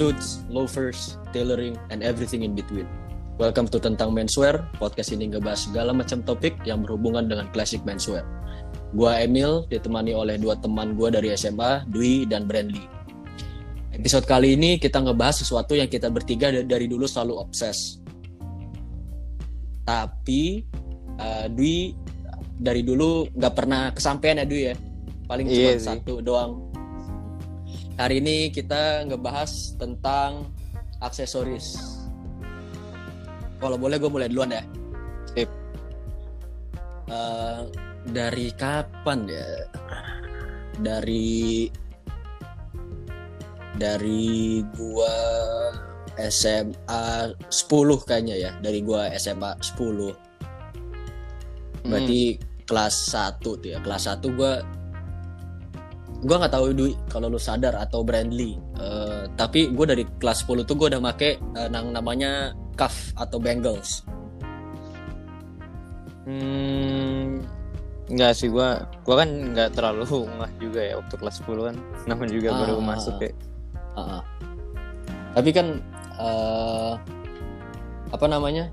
suits, loafers, tailoring, and everything in between. Welcome to Tentang Menswear. Podcast ini ngebahas segala macam topik yang berhubungan dengan classic menswear. Gua Emil, ditemani oleh dua teman gua dari SMA, Dwi dan Brandly. Episode kali ini kita ngebahas sesuatu yang kita bertiga da- dari dulu selalu obses. Tapi uh, Dwi dari dulu nggak pernah kesampaian ya Dwi ya. Paling cuma Iya satu doang. Hari ini kita ngebahas tentang aksesoris. Kalau boleh gue mulai duluan ya. Sip. Eh, dari kapan ya? Dari dari gua SMA 10 kayaknya ya, dari gua SMA 10. Berarti kelas 1 tuh ya. Kelas 1 gua gua nggak tahu Dwi kalau lu sadar atau Brandly. Eh, tapi gue dari kelas 10 tuh gue udah make eh, yang namanya cuff atau bangles. Hmm, enggak sih gua gua kan nggak terlalu ngeh juga ya waktu kelas 10 kan namanya juga baru Ah. masuk ya Ah, ah. Tapi kan eh, apa namanya?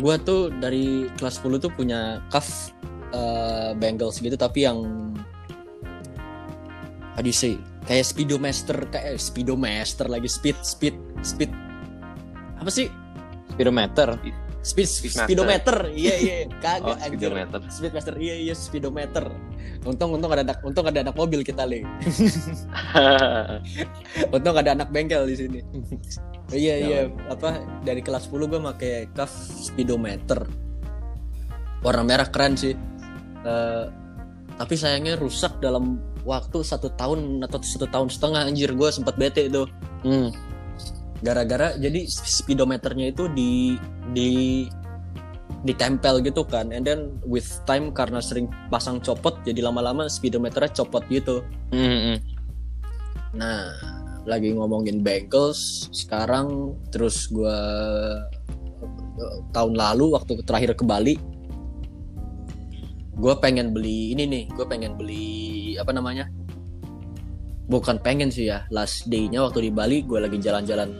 Gua tuh dari kelas 10 tuh punya cuff eh, bangles gitu tapi yang how do you say? Kayak speedometer kayak speedometer lagi speed speed speed apa sih? speedometer Speed, Speedmaster. speedometer. Iya iya kagak Oh, anjir. speedometer. Speedmaster. Iya iya speedometer. Untung untung ada anak untung ada anak mobil kita, Le. Untung ada anak bengkel di sini. iya iya apa dari kelas 10 gue pakai cuff speedometer. Warna merah keren sih. Eh, tapi sayangnya rusak dalam waktu satu tahun atau satu tahun setengah anjir gue sempat bete itu hmm. gara-gara jadi speedometernya itu di di ditempel gitu kan and then with time karena sering pasang copot jadi lama-lama speedometernya copot gitu Hmm, hmm. Nah, lagi ngomongin bangles sekarang terus gua tahun lalu waktu terakhir ke Bali gue pengen beli ini nih gue pengen beli apa namanya bukan pengen sih ya last day-nya waktu di Bali gue lagi jalan-jalan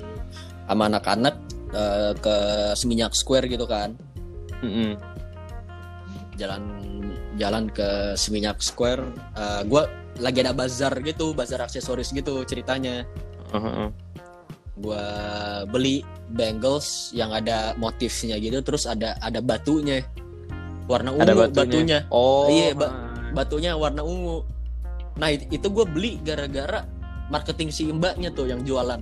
sama anak-anak eh, ke Seminyak Square gitu kan Hmm, hmm. jalan jalan ke Seminyak Square eh, gue lagi ada bazar gitu bazar aksesoris gitu ceritanya Uh, uh, uh. gua beli bangles yang ada motifnya gitu terus ada ada batunya warna ungu ada batunya. batunya, oh Iya, ba- ah. batunya warna ungu nah it- itu gue beli gara-gara marketing si mbaknya tuh yang jualan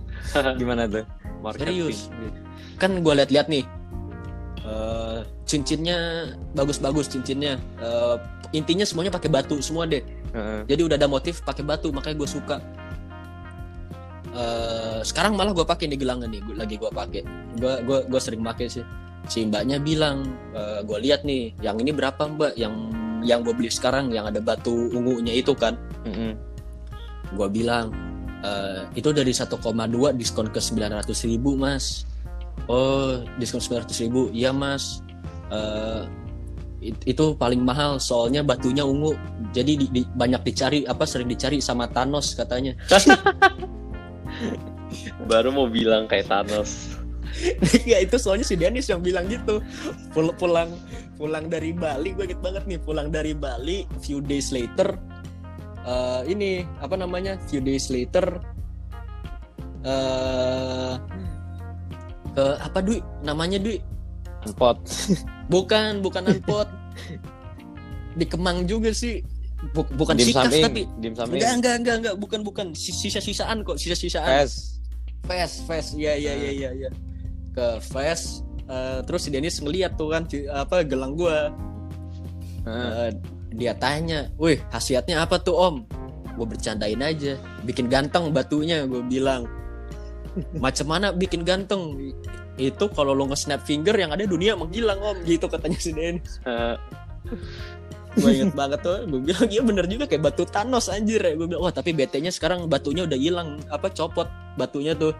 gimana tuh Marketing. serius kan gue lihat-lihat nih eh, cincinnya bagus-bagus cincinnya Eh, intinya semuanya pakai batu semua deh Heeh. jadi udah ada motif pakai batu makanya gue suka Eh, sekarang malah gue pakai nih gelangan nih gua- lagi gue pakai. Gue gua gua sering pakai sih. Si mbaknya bilang gue lihat nih yang ini berapa mbak? Yang yang gue beli sekarang yang ada batu ungunya itu kan. Hmm, hmm. gue bilang "Eh, itu dari 1,2 diskon ke 900 ribu mas. Oh diskon 900 ribu. Iya mas. Eh, it- itu paling mahal soalnya batunya ungu. Jadi di- di- banyak dicari apa sering dicari sama Thanos katanya Baru mau bilang kayak Thanos. ya itu soalnya si Dennis yang bilang gitu. Pul- pulang pulang dari Bali gue inget banget nih pulang dari Bali few days later eh, ini apa namanya few days later eh ke apa Dwi? Namanya Dwi? Pot bukan bukan anpot di Kemang juga sih Bu- bukan dim tapi dim samping enggak enggak enggak enggak bukan bukan sisa-sisaan kok sisa-sisaan pes Fest, Fest, iya iya iya iya iya. Ke Fest, eh, terus si Dennis ngeliat tuh kan apa gelang gua. Eh, dia tanya, "Wih, khasiatnya apa tuh, Om?" Gue bercandain aja, bikin ganteng batunya, gue bilang. Macam mana bikin ganteng? Itu kalau lo nge-snap finger yang ada dunia menghilang, Om, gitu katanya si Dennis. Gue inget banget tuh, gue bilang, "Iya bener juga kayak batu Thanos anjir." ya." Gue bilang, "Wah, tapi BT-nya sekarang batunya udah hilang, apa copot batunya tuh."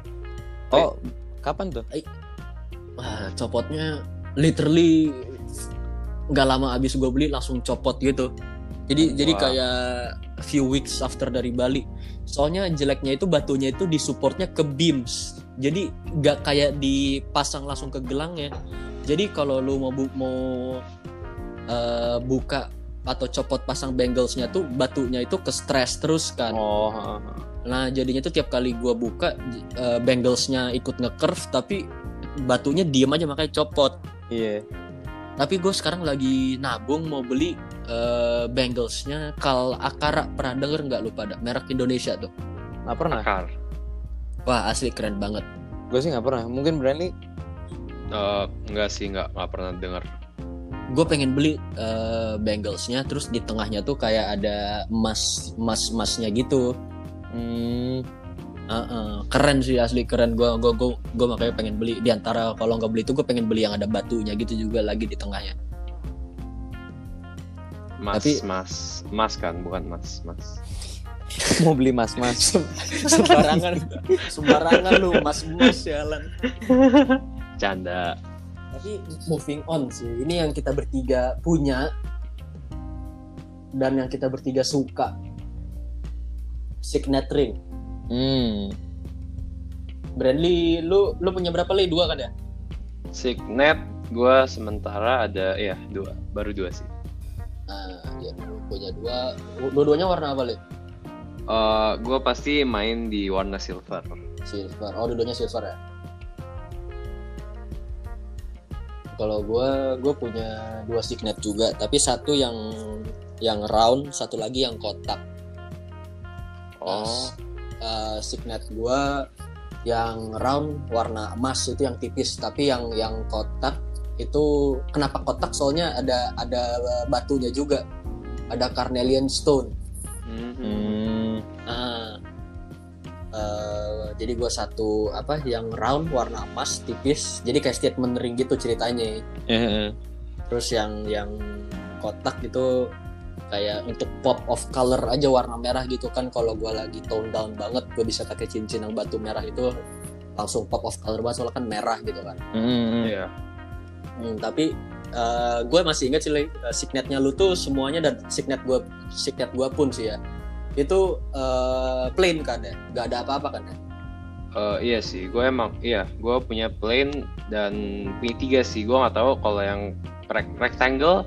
oh kapan tuh Wah, copotnya literally nggak lama abis gue beli langsung copot gitu. Jadi jadi Wah. kayak few weeks after dari Bali. Soalnya jeleknya itu batunya itu disupportnya ke beams. Jadi nggak kayak dipasang langsung ke gelangnya. Jadi kalau lu mau bu- mau eh, buka atau copot pasang banglesnya tuh batunya itu ke stress terus kan. Oh, ha, ha. Nah jadinya tuh tiap kali gua buka eh, banglesnya ikut nge-curve tapi batunya diem aja makanya copot. iya. Tapi gue sekarang lagi nabung mau beli eh, banglesnya Kal Akara pernah denger nggak lu pada merek Indonesia tuh? Nggak pernah. Akar. Wah asli keren banget. Gue sih nggak pernah. Mungkin Brandly Eh, enggak sih, enggak, enggak pernah dengar. Gue pengen beli eh, banglesnya terus di tengahnya tuh kayak ada emas emas emasnya gitu. hmm, Heeh, keren sih asli keren gue gue gue gue makanya pengen beli di antara kalau nggak beli itu gue pengen beli yang ada batunya gitu juga lagi di tengahnya Mas, Tapi- mas, mas kan, bukan mas, mas. mau beli mas-mas. sembarangan sembarangan lu mas mas jalan Canda. Tapi moving on sih. Ini yang kita bertiga punya dan yang kita bertiga suka. Signet ring. Hmm. Brandly lu lu punya berapa li dua kan ya? Signet, gua sementara ada, ya dua, baru dua sih. nah ya lu punya dua. Dua-duanya warna apa li Eh, gua pasti main di warna silver. silver. Oh dua-duanya silver ya kalau gue gue punya dua signet juga tapi satu yang yang round satu lagi yang kotak Oh, uh, signet gua yang round warna emas itu yang tipis tapi yang yang kotak itu kenapa kotak soalnya ada ada batunya juga ada carnelian stone mhm. Hmm. Ah. Uh, jadi gua satu apa yang round warna emas tipis jadi kayak statement ring gitu ceritanya Eh, eh. terus yang yang kotak gitu kayak untuk pop of color aja warna merah gitu kan kalau gua lagi tone down banget gue bisa pakai cincin yang batu merah itu langsung pop of color banget soalnya kan merah gitu kan Hmm, hmm. Iya. Hmm, tapi gue masih ingat sih eh, signetnya lu tuh semuanya dan signet gue signet gua pun sih ya itu eh, plain kan ya nggak ada apa-apa kan ya Eh, iya sih, gue emang iya, gue punya plain dan punya tiga sih. Gue nggak tahu kalau yang rec- rectangle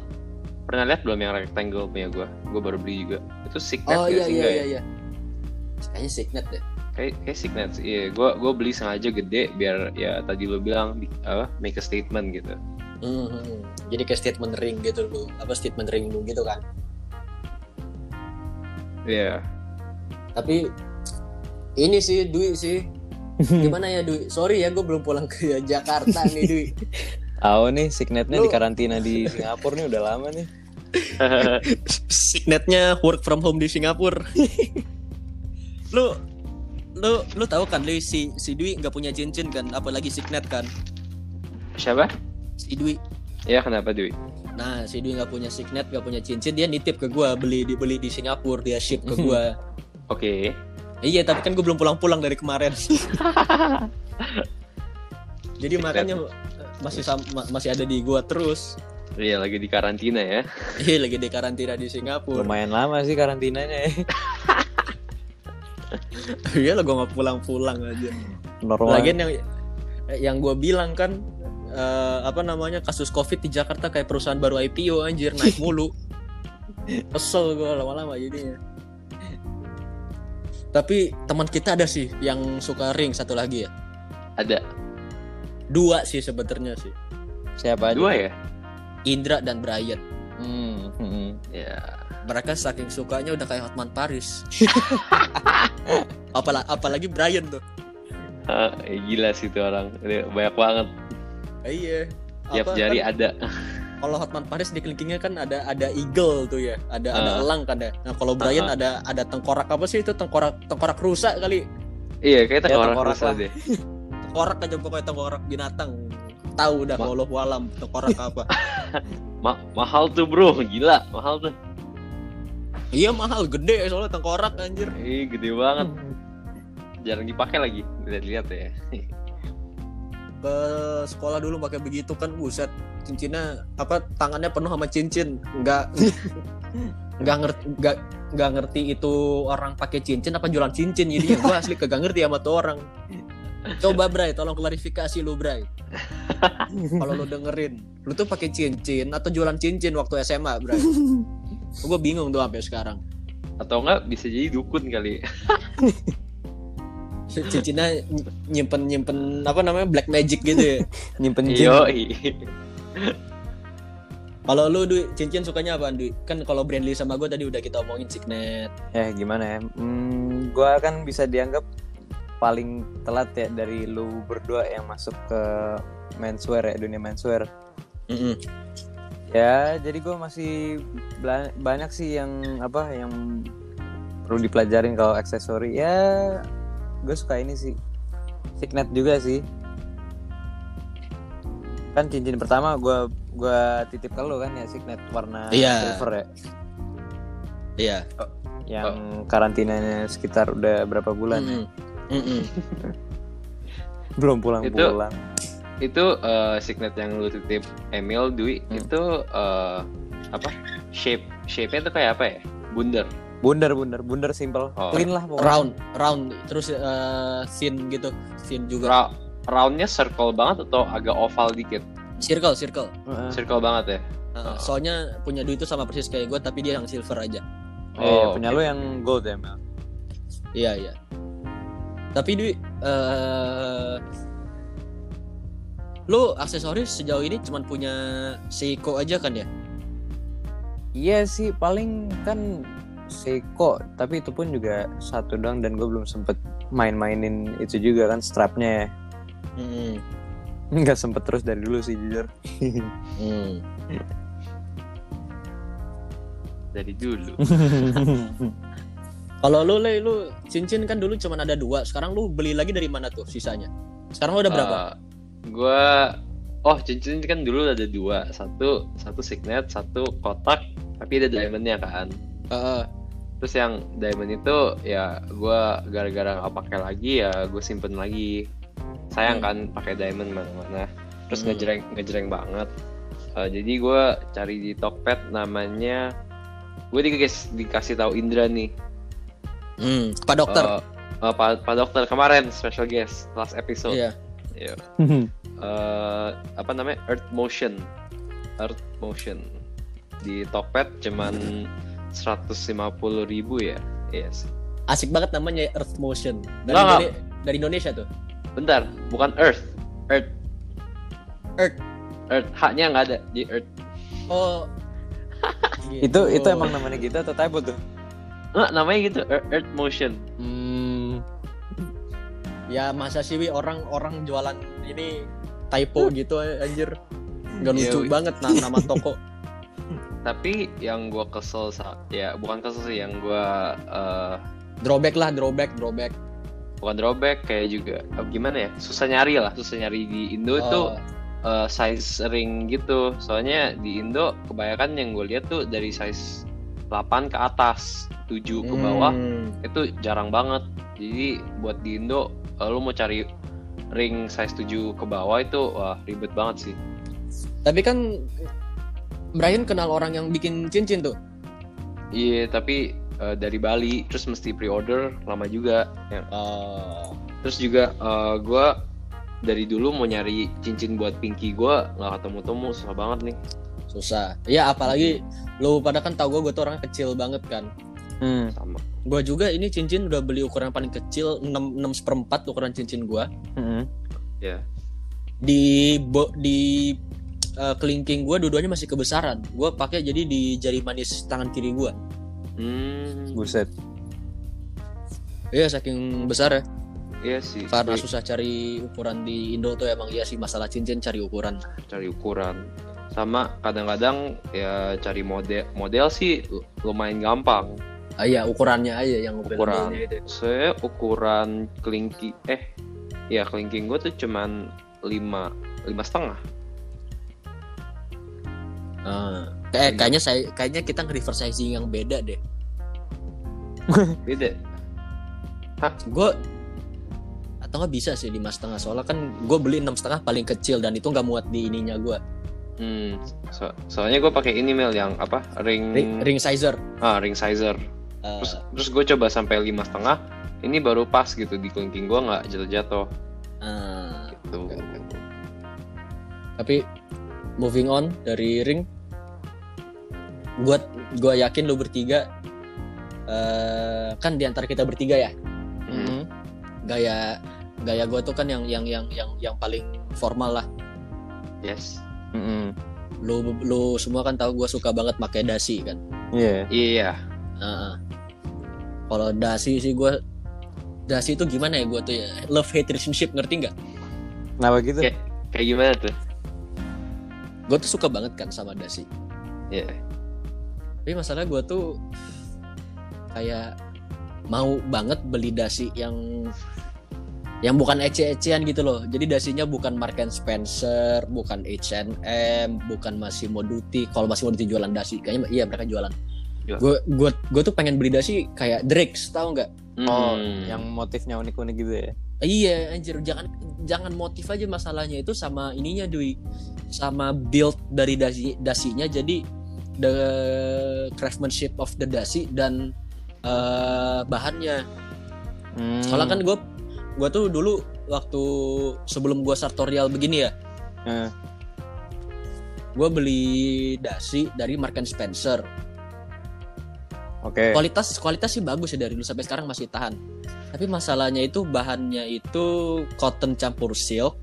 pernah lihat belum yang rectangle punya gue? Gue baru beli juga. Itu signet oh iya sih iya iya ya? iya kayaknya signet deh Kayak kayak signet sih. Iya, gue gue beli sengaja gede biar ya tadi lo bilang bi- apa make a statement gitu. Hmm, hmm, jadi kayak statement ring gitu lu apa statement ring lu gitu kan Iya. tapi ini sih Dwi sih gimana ya Dwi sorry ya gue belum pulang ke Jakarta nih Dwi Tahu nih signetnya Lu- di karantina di Singapura nih udah lama nih. signetnya work from home di Singapura lu lu lu tahu kan Dwi si si Dwi nggak punya cincin kan apalagi signet kan Siapa? si Dwi Ya kenapa Dewi? Nah si Dwi nggak punya signet nggak punya cincin dia nitip ke gua beli dibeli di Singapura dia ship ke gua Oke. iya tapi kan gue belum pulang-pulang dari kemarin jadi Signet. makanya masih sam- ma- masih ada di gua terus Iya lagi di karantina ya. Iya lagi di karantina di Singapura. Lumayan lama sih karantinanya ya. Iya lah gue nggak pulang-pulang aja. Normal. Lagian yang yang gue bilang kan eh, apa namanya kasus covid di Jakarta kayak perusahaan baru IPO anjir naik mulu. Kesel gue lama-lama jadinya. Tapi teman kita ada sih yang suka ring satu lagi ya. Ada Dua sih sebenarnya sih. Siapa aja? dua ya? Indra dan Brian. Hmm, hmm. Ya. Mereka saking sukanya udah kayak Hotman Paris. Apalagi, apalagi Brian tuh. Ah, eh, gila sih itu orang. Banyak banget. Iya. Tiap Apa, jari kan ada. kalau Hotman Paris di kelingkingnya kan ada ada eagle tuh ya, ada ada Ah. elang kan ya. Nah kalau Brian Ah. ada ada tengkorak apa sih itu tengkorak tengkorak rusak kali, Iya, kayak Ya, tengkorak tengkorak rusa lah. deh. tengkorak aja pokoknya tengkorak binatang. Tahu dah Ma- kalau walam tengkorak apa. Ma- mahal tuh bro, gila, mahal tuh. iya mahal, gede soalnya tengkorak anjir. Ih, gede banget. Jarang dipakai lagi. Lihat-lihat ya. Ke sekolah dulu pakai begitu kan, buset. Cincinnya apa tangannya penuh sama cincin, nggak nggak ngerti nggak nggak ngerti itu orang pakai cincin apa jualan cincin. Jadi gue asli kagak ngerti sama tuh orang. Coba Bray tolong klarifikasi lu Bray. Kalau lu dengerin lu tuh pakai cincin atau jualan cincin waktu SMA Bray? Gue bingung tuh sampai sekarang. Atau enggak bisa jadi dukun kali. cincinnya nyimpen nyimpen apa namanya black magic gitu ya Nyimpen jin. Yo, kalau lu Dwi, cincin sukanya apa Dwi? kan kalau Brandly sama gue tadi udah kita omongin signet Ya gimana ya? Hmm, gua kan bisa dianggap paling telat ya dari lu berdua yang masuk ke menswear ya dunia menswear. Mm-mm. Ya jadi gua masih banyak sih yang apa yang perlu dipelajarin kalau aksesori ya gue suka ini sih signet juga sih kan cincin pertama gua gua titip ke lu kan ya signet warna Iya. silver ya iya yang karantinanya sekitar udah berapa bulan ya? Mm-mm. Mm-mm. belum pulang-pulang itu eh, signet yang lu titip Emil Dwi Hmm. itu eh, apa? Shape shape-nya tuh kayak apa ya? Bundar. Bundar bundar bundar simple. Oh. clean lah pokoknya. Round round. Terus eh, thin gitu. Thin juga. Ra- roundnya circle banget atau agak oval dikit? circle circle. Heeh. Circle banget ya. Uh, soalnya punya duit itu sama persis kayak gue tapi dia yang silver aja. Eh, iya, Oh, punya oke. lu yang gold ya Mel? Iya iya. Tapi Dwi eh lu aksesoris sejauh ini cuman punya Seiko aja kan ya? Iya sih paling kan Seiko tapi itu pun juga satu doang dan gue belum sempet main-mainin itu juga kan strapnya ya Mm-mm. nggak sempet terus dari dulu sih jujur Hmm. Dari dulu. kalau lu le lu cincin kan dulu cuman ada dua sekarang lu beli lagi dari mana tuh sisanya sekarang lu udah berapa Eh, gua oh cincin kan dulu ada dua, satu satu signet, satu kotak, tapi ada diamondnya kan. Heeh. Terus yang diamond itu ya gua gara-gara nggak pakai lagi ya gue simpen lagi. Sayang kan pakai diamond mana-mana. Terus Hmm. ngejreng ngejreng banget. Eh, jadi gua cari di Tokped namanya gue dikasih dikasih tahu Indra nih. Hmm, Pak dokter. Eh, eh, Pak Pak dokter kemarin special guest last episode. Iya. Iya. eh apa namanya Earth Motion Earth Motion di Tokped cuman 150.000 ribu ya yes Asik banget namanya Earth Motion. Dari, nggak. Indone- dari Indonesia tuh. bentar bukan Earth Earth Earth. Earth H-nya nggak ada di Earth Oh. itu itu emang namanya gitu atau typo tuh nggak namanya gitu Earth, Motion hmm. Ya masa sih Wi, orang-orang jualan ini typo gitu anjir. Gak Iya, lucu banget nah, nama toko. tapi yang gua kesel ya bukan kesel sih yang gua eh, Drawback lah, drawback, drawback. bukan drawback kayak juga eh, gimana ya susah nyari lah susah nyari di Indo itu Oh, eh, size ring gitu. Soalnya di Indo kebanyakan yang gue lihat tuh dari size 8 ke atas, 7 ke bawah hmm. itu jarang banget. Jadi buat di Indo eh, lu mau cari ring size 7 ke bawah itu wah ribet banget sih. Tapi kan Brian kenal orang yang bikin cincin tuh. Iya, tapi eh, dari Bali terus mesti pre-order lama juga. Ya. Oh. Terus juga eh, gua dari dulu mau nyari cincin buat pinky gua nggak ketemu-temu susah banget nih. susah. Ya apalagi lu pada kan tau gue, gue tuh orangnya kecil banget kan. Hmm. Sama. Gue juga ini cincin udah beli ukuran paling kecil 6 6 seperempat ukuran cincin gue. Hmm. Ya. Di bo, di eh, kelingking gue dua-duanya masih kebesaran. Gue pakai jadi di jari manis tangan kiri gue. Hmm. buset Iya saking besar ya. Iya sih. Karena susah cari ukuran di Indo tuh emang iya sih masalah cincin cari ukuran. cari ukuran sama kadang-kadang ya cari model model sih lu- lumayan gampang Ah iya ukurannya aja yang Ukuran. itu. saya ukuran kelingking eh ya kelingking gue tuh cuman lima lima setengah Ah. Kayak kayaknya saya kayaknya kita nge-reverse sizing yang beda deh. beda. Gue atau nggak bisa sih lima setengah. Soalnya kan gue beli enam setengah paling kecil dan itu nggak muat di ininya gue hmm so- soalnya gue pakai ini Mel yang apa? Ring ring, ring sizer. Ah ring sizer. Eh, terus terus gue coba sampai lima setengah ini baru pas gitu di kelingking gue nggak jatuh-jatuh. Eh, gitu. Tapi moving on dari ring gua gua yakin lu bertiga eh kan di antara kita bertiga ya Hmm. gaya gaya gue tuh kan yang yang yang yang yang paling formal lah yes Mm-mm. lu lu semua kan tahu gue suka banget pakai dasi kan Iya. iya Heeh. kalau dasi sih gue dasi itu gimana ya gue tuh ya love hate relationship ngerti nggak Kenapa gitu? Kayak- kayak gimana tuh gue tuh suka banget kan sama dasi Iya. Tapi masalah gue tuh kayak mau banget beli dasi yang yang bukan ece-ecean gitu loh. Jadi dasinya bukan Mark and Spencer bukan H&M bukan Massimo Dutti. Kalau Massimo Dutti jualan dasi kayaknya iya mereka jualan. Jual. gue gue gue tuh pengen beli dasi kayak Drake tahu nggak? Oh, Hmm. yang motifnya unik-unik gitu ya? Iya anjir. Jangan jangan motif aja masalahnya. Itu sama ininya Dwi. Sama build dari dasi dasinya. Jadi the craftsmanship of the dasi dan eh, bahannya. Hmm. Soalnya kan gue gue tuh dulu waktu sebelum gue sartorial begini ya Eh, gue beli dasi dari Mark and Spencer. Oke. Kualitas kualitas sih bagus ya dari dulu sampai sekarang masih tahan. Tapi masalahnya itu bahannya itu cotton campur silk.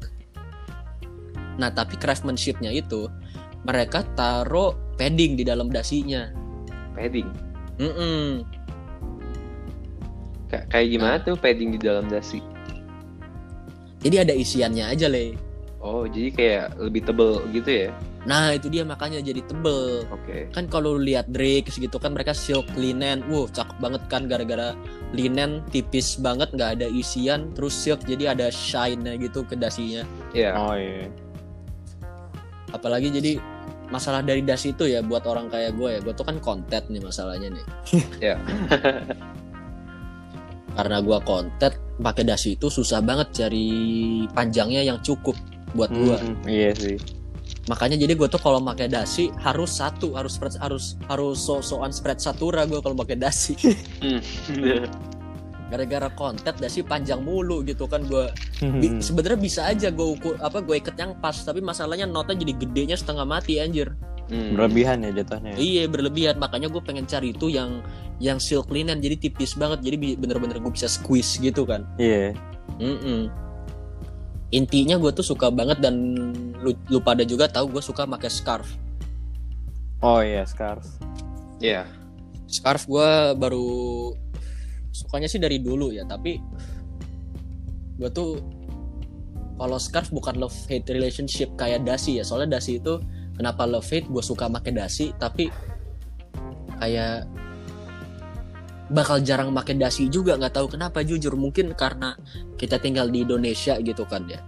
Nah tapi craftsmanshipnya itu mereka taruh padding di dalam dasinya. padding Mm-mm. Ka- kayak gimana tuh padding di dalam dasi Jadi ada isiannya aja le. oh jadi kayak lebih tebel gitu ya Nah itu dia makanya jadi tebel. oke Kan kalau lu lihat Drake gitu kan mereka silk linen. Wow cakep banget kan gara-gara linen tipis banget nggak ada isian terus silk jadi ada shine-nya gitu ke dasinya. Iya. Oh iya. apalagi jadi masalah dari dasi itu ya buat orang kayak gue ya gue tuh kan konten nih masalahnya nih Ya. karena gue konten pakai dasi itu susah banget cari panjangnya yang cukup buat gue Hmm, iya sih. makanya jadi gue tuh kalau pakai dasi harus satu harus spread harus harus so-soan spread satura gue kalau pakai dasi Hmm. gara-gara konten dasi panjang mulu gitu kan gue Hmm. sebenarnya bisa aja gue ukur apa gue ikat yang pas tapi masalahnya notnya jadi gedenya setengah mati anjir Hmm. Berlebihan ya jatuhnya. Iya berlebihan makanya gue pengen cari itu yang yang silk linen jadi tipis banget jadi bi- bener-bener gue bisa squeeze gitu kan. Iya. Mm-mm. Intinya gue tuh suka banget dan lu, lu pada juga tahu gue suka pakai scarf. Oh iya, scarf. Iya. Scarf gue baru sukanya sih dari dulu ya tapi gue tuh kalau scarf bukan love hate relationship kayak dasi ya. Soalnya dasi itu kenapa love hate? Gue suka pakai dasi tapi kayak bakal jarang pakai dasi juga nggak tahu kenapa jujur. Mungkin karena kita tinggal di Indonesia gitu kan ya.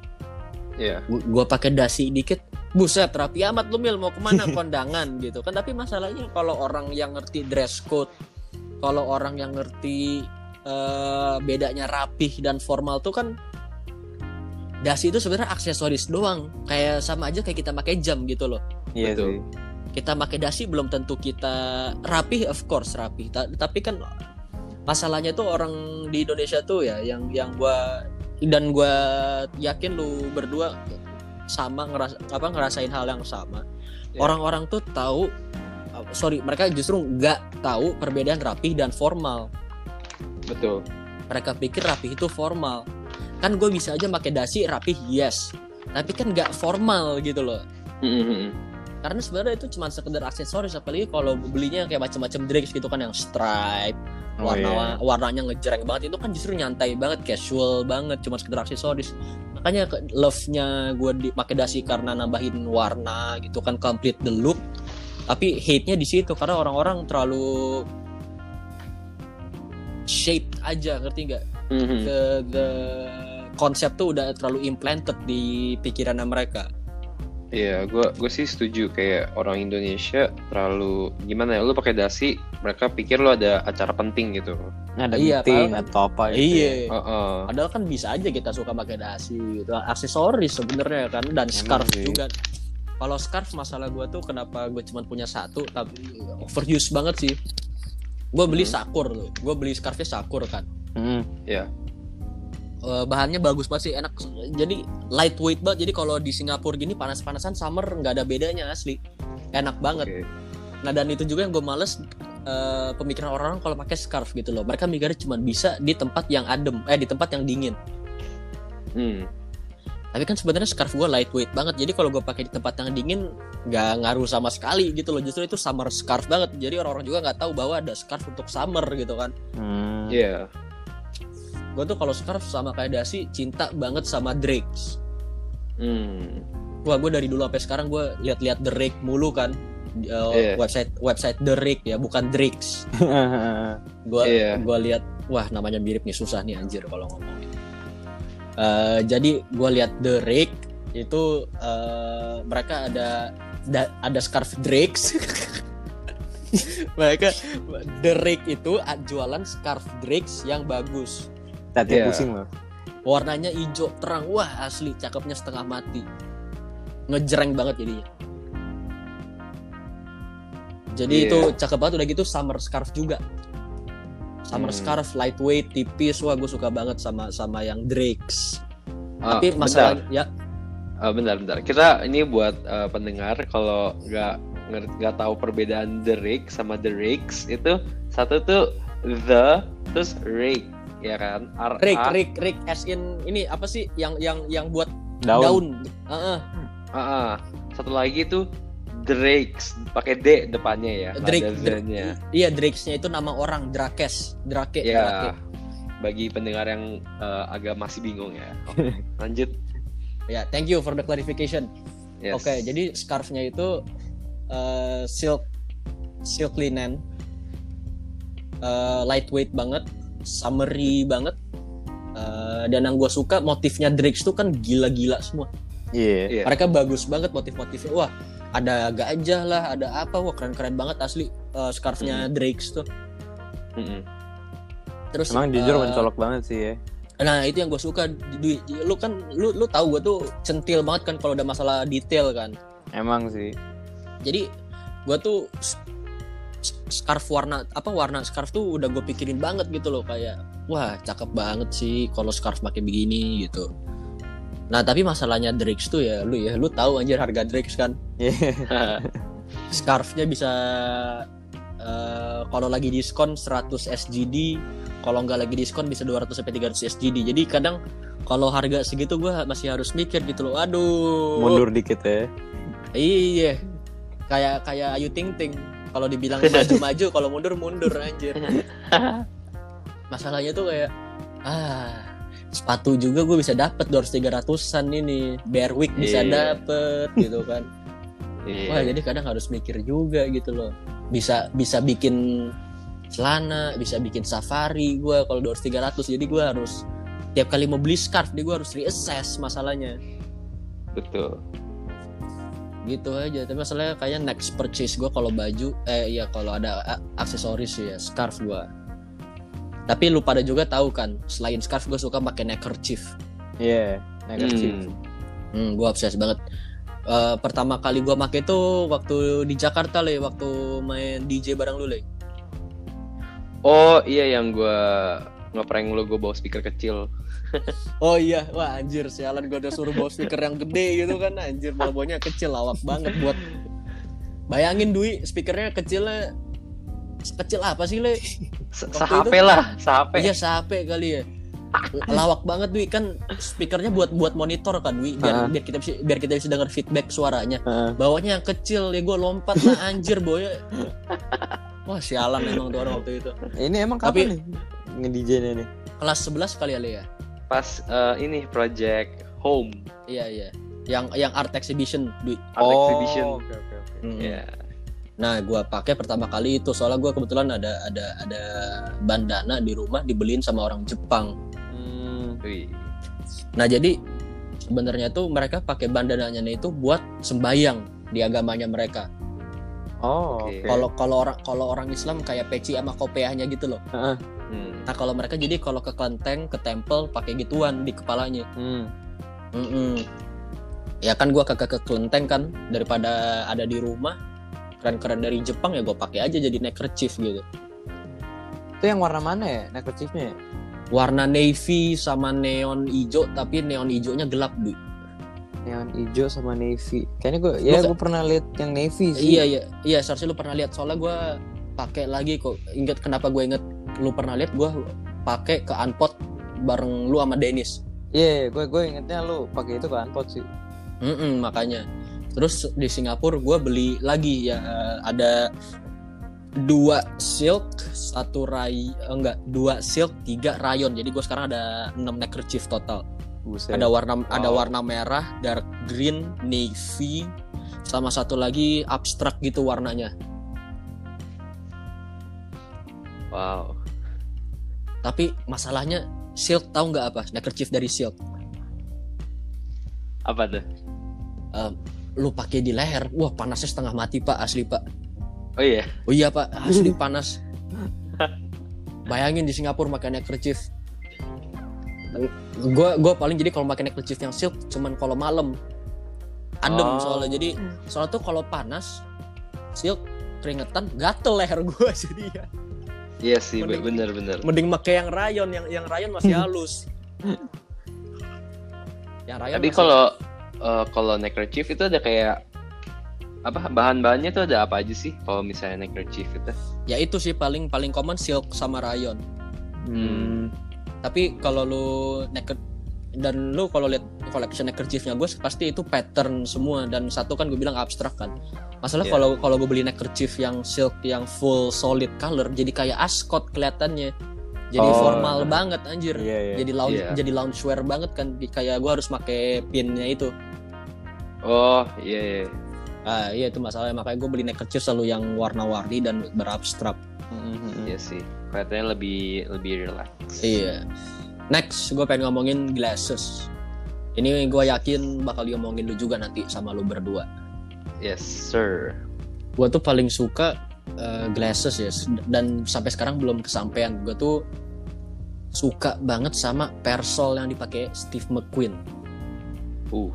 Iya. gue pakai dasi dikit buset rapi amat lu mil. Mau ke mana kondangan? gitu kan. Tapi masalahnya kalau orang yang ngerti dress code kalau orang yang ngerti eh, bedanya rapih dan formal tuh kan dasi itu sebenarnya aksesoris doang kayak sama aja kayak kita pakai jam gitu loh Iya Betul. sih. kita pakai dasi belum tentu kita rapih of course rapih Ta- tapi kan masalahnya tuh orang di Indonesia tuh ya yang yang gua dan gua yakin lu berdua sama ngeras apa ngerasain hal yang sama Ya. orang-orang tuh tahu sorry mereka justru nggak tahu perbedaan rapih dan formal Betul. mereka pikir rapih itu formal kan gue bisa aja pakai dasi rapih yes tapi kan nggak formal gitu loh Hmm, hmm, hmm. karena sebenarnya itu cuma sekedar aksesoris apalagi kalau belinya kayak macam-macam drinks gitu kan yang stripe Oh, warna iya. warnanya ngejreng banget itu kan justru nyantai banget casual banget cuma sekedar aksesoris makanya ke- love-nya gue pakai dasi karena nambahin warna gitu kan complete the look tapi hate-nya di situ karena orang-orang terlalu shape aja ngerti nggak Hmm, hmm. the the konsep tuh udah terlalu implanted di pikiran mereka Iya, gue gue sih setuju kayak orang Indonesia terlalu gimana ya? Lu pakai dasi, mereka pikir lu ada acara penting gitu. Ada Iya, meeting kan- atau apa gitu. ya. iya Heeh. Padahal kan bisa aja kita suka pakai dasi gitu. Aksesoris sebenarnya kan dan scarf sih. juga. Kalau scarf masalah gue tuh kenapa gue cuma punya satu tapi overuse banget sih. Gue beli Hmm. sakur tuh gue beli scarfnya sakur kan Hmm. Iya. Eh, bahannya bagus banget sih enak jadi lightweight banget jadi kalau di Singapura gini panas-panasan summer nggak ada bedanya asli enak banget Oke. nah dan itu juga yang gue males eh, pemikiran orang-orang kalau pakai scarf gitu loh mereka mikirnya cuma bisa di tempat yang adem eh di tempat yang dingin Hmm. Tapi kan sebenarnya scarf gue lightweight banget jadi kalau gue pakai di tempat yang dingin nggak ngaruh sama sekali gitu loh justru itu summer scarf banget jadi orang-orang juga nggak tahu bahwa ada scarf untuk summer gitu kan Hmm. Iya. gue tuh kalau scarf sama kayak dasi cinta banget sama Drakes Hmm. wah gue dari dulu sampai sekarang gue lihat-lihat The Rake mulu kan uh, Iya. website website The Rake ya bukan Drakes gue Iya. gua lihat wah namanya mirip nih susah nih anjir kalau ngomongin Eh, jadi gue lihat The Rake itu eh, mereka ada da- ada scarf Drakes mereka The Rake itu jualan scarf Drakes yang bagus. Tadi Iya. pusing loh. warnanya hijau terang. Wah asli cakepnya setengah mati. Ngejreng banget jadinya. Jadi Iya. itu cakep banget. Udah gitu summer scarf juga summer Hmm. scarf lightweight tipis wah gue suka banget sama sama yang Drakes Ah, tapi masalah bentar. ya Ah, bentar, bentar. Kita ini buat eh, pendengar kalau nggak nggak tahu perbedaan the rake sama the rakes itu satu tuh the terus rake ya kan? R Rake A- Rake Rake as in ini apa sih yang yang yang buat Daun. daun, Heeh. Ah, ah. Satu lagi tuh drakes pakai D depannya ya. Drake, Drake- iya Drakes-nya itu nama orang Drakes Drake Drake. Ya. Bagi pendengar yang eh, agak masih bingung ya. Oke, lanjut. ya thank you for the clarification Yes. Oke, jadi scarfnya itu eh, silk silk linen, eh, lightweight banget, summery banget, Eh, dan yang gue suka motifnya Drakes tuh kan gila-gila semua. Iya. Iya. Mereka bagus banget motif-motifnya. Wah, ada gajah lah, ada apa? Wah keren-keren banget asli eh, scarfnya Drakes tuh. Mm-mm. Terus Emang jujur eh, mencolok banget sih ya. Nah itu yang gue suka. Dwi, lu kan lu lu tahu gue tuh centil banget kan kalau udah masalah detail kan. Emang sih. jadi gua tuh scarf warna apa warna scarf tuh udah gue pikirin banget gitu loh kayak wah cakep banget sih kalau scarf pakai begini gitu nah tapi masalahnya Drakes tuh ya lu ya lu tahu anjir harga Drakes kan Iya. scarfnya bisa eh, kalau lagi diskon 100 SGD kalau nggak lagi diskon bisa 200 sampai 300 SGD jadi kadang kalau harga segitu gua masih harus mikir gitu loh aduh Mundur dikit ya. Iya. Kayak kayak Ayu Ting Ting. Kalau dibilang maju-maju, kalau mundur mundur anjir. Masalahnya tuh kayak ah sepatu juga gue bisa dapet 200 300-an ini. Bearwick bisa Iya. dapet gitu kan. Iya. Wah, jadi kadang harus mikir juga gitu loh. Bisa bisa bikin celana, bisa bikin safari gue kalau 200 300. Jadi gue harus tiap kali mau beli scarf, dia gue harus reassess masalahnya. Betul. gitu aja tapi masalahnya kayaknya next purchase gue kalau baju eh ya kalau ada aksesoris ya scarf gue tapi lu pada juga tahu kan selain scarf gue suka pakai neckerchief Iya. Neckerchief. Hmm. hmm, gue obses banget Eh, pertama kali gue pakai tuh waktu di Jakarta le waktu main DJ bareng lu le Oh iya yang gua ngeprank lu gue bawa speaker kecil. oh iya wah anjir sialan gue udah suruh bawa speaker yang gede gitu kan anjir malah bawanya kecil lawak banget buat bayangin Dwi speakernya kecilnya kecil apa sih le Se Waktu HP itu- lah, HP. Iya sampai kali ya. Lawak banget Wi kan speakernya buat buat monitor kan Wi biar Ah. biar kita bisa biar kita bisa dengar feedback suaranya. Heeh. Bawahnya yang kecil ya gue lompat lah anjir boy. Wah sialan emang tuh orang waktu itu. Ini emang Tapi- kapan nih nge-DJ nya nih? Kelas 11 kali ya Le ya. Pas eh, ini project home Iya iya. Yang yang art exhibition Dwi. art exhibition. Oke oke oke. Mm-mm. Iya. Nah, gua pakai pertama kali itu soalnya gua kebetulan ada ada ada bandana di rumah dibeliin sama orang Jepang. Hmm. Nah jadi sebenarnya tuh mereka pakai bandananya itu buat sembayang di agamanya mereka. Oh, Oke. oke. Kalau kalau orang kalau orang Islam kayak peci sama kopiahnya gitu loh. Heeh. Hmm. Nah kalau mereka jadi kalau ke kelenteng ke tempel pakai gituan di kepalanya. Hmm. Mm-mm. Ya kan gua kagak ke kelenteng kan daripada ada di rumah keren-keren dari Jepang ya gue pakai aja jadi neckerchief gitu. yang warna mana ya neckerchiefnya? ya? warna navy sama neon hijau tapi neon hijaunya gelap du Neon hijau sama navy. Kayaknya gue ya gue pernah lihat yang navy sih. iya iya iya seharusnya lu pernah lihat soalnya gue pakai lagi kok inget kenapa gue inget lu pernah lihat gue pakai ke unpot bareng lu sama Dennis Iya, gue gue ingetnya lu pakai itu kan pot sih. Mm-mm, makanya terus di Singapura gue beli lagi ya eh, ada dua silk satu ray eh, enggak dua silk tiga rayon jadi gue sekarang ada 6 neckerchief total Buset. ada warna ada Wow. warna merah dark green navy sama satu lagi abstrak gitu warnanya Wow. tapi masalahnya silk tahu nggak apa neckerchief dari silk Apa tuh? Lu pakai di leher. Wah panasnya setengah mati pak asli pak. Oh iya. oh iya pak asli panas. Bayangin di Singapura makan neckerchief gue gue paling jadi kalau makan neckerchief yang silk cuman kalau malam. Adem Oh. soalnya. Jadi soalnya tuh kalau panas silk keringetan gatel leher gue jadi ya. Iya sih, Mending- bener-bener. mending pakai yang rayon yang yang rayon masih halus. Yang rayon Tapi masih- kalau eh, kalau neckerchief itu ada kayak apa bahan-bahannya tuh ada apa aja sih kalau misalnya neckerchief itu? ya itu sih paling paling common silk sama rayon Hmm. tapi kalau lu necker dan lu kalau lihat collection neckerchiefnya gue pasti itu pattern semua dan satu kan gue bilang abstrak kan masalah Iya. kalau kalau gue beli neckerchief yang silk yang full solid color jadi kayak ascot kelihatannya jadi Oh. formal banget anjir Iya, iya. jadi lounge Iya. jadi loungewear banget kan kayak gue harus pakai pinnya itu Oh iya iya. ah iya itu masalahnya makanya gue beli neckerchief selalu yang warna-warni dan berabstrak Hmm. Iya sih. Kelihatannya lebih lebih relax. Iya. Next, gue pengen ngomongin glasses. Ini gue yakin bakal diomongin lu juga nanti sama lu berdua. Yes sir. Gue tuh paling suka eh, glasses ya, dan sampai sekarang belum kesampaian. Gue tuh suka banget sama persol yang dipakai Steve McQueen. Uh.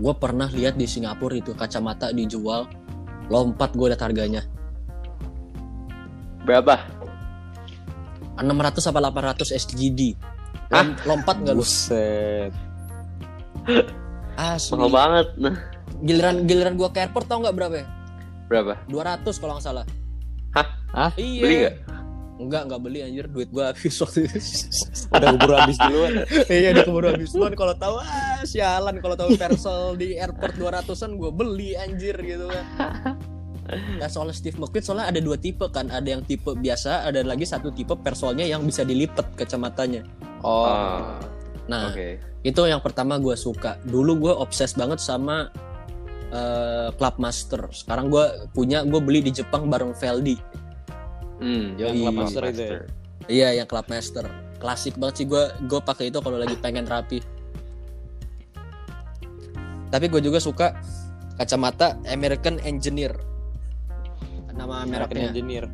Gue pernah lihat di Singapura itu kacamata dijual, lompat gue liat harganya. Berapa? 600 apa 800 SGD. Lom- Lompat nggak lu? Buset. Asli. Mahal banget. Nah, Giliran giliran gue ke airport tau nggak berapa ya? Berapa? 200 kalau nggak salah. Hah? Hah? Iya. Beli nggak? Enggak, enggak beli anjir. Duit gua habis waktu itu. Udah keburu habis duluan. iya, udah keburu habis duluan kalau tahu ah sialan kalau tahu Persol di airport 200-an gua beli anjir gitu kan. Nah, soalnya Steve McQueen soalnya ada dua tipe kan, ada yang tipe biasa, ada lagi satu tipe Persolnya yang bisa dilipat kacamatanya. Oh. Ah, Nah, Oke. itu yang pertama gua suka. Dulu gua obses banget sama eh, Clubmaster. Sekarang gua punya, gua beli di Jepang bareng Veldi. Hmm, Yoi. Clubmaster itu ya? Iya, yang Clubmaster. Klasik banget sih gua gue pakai itu kalau lagi pengen rapi. Tapi gue juga suka kacamata American Engineer. Nama American mereknya. Engineer.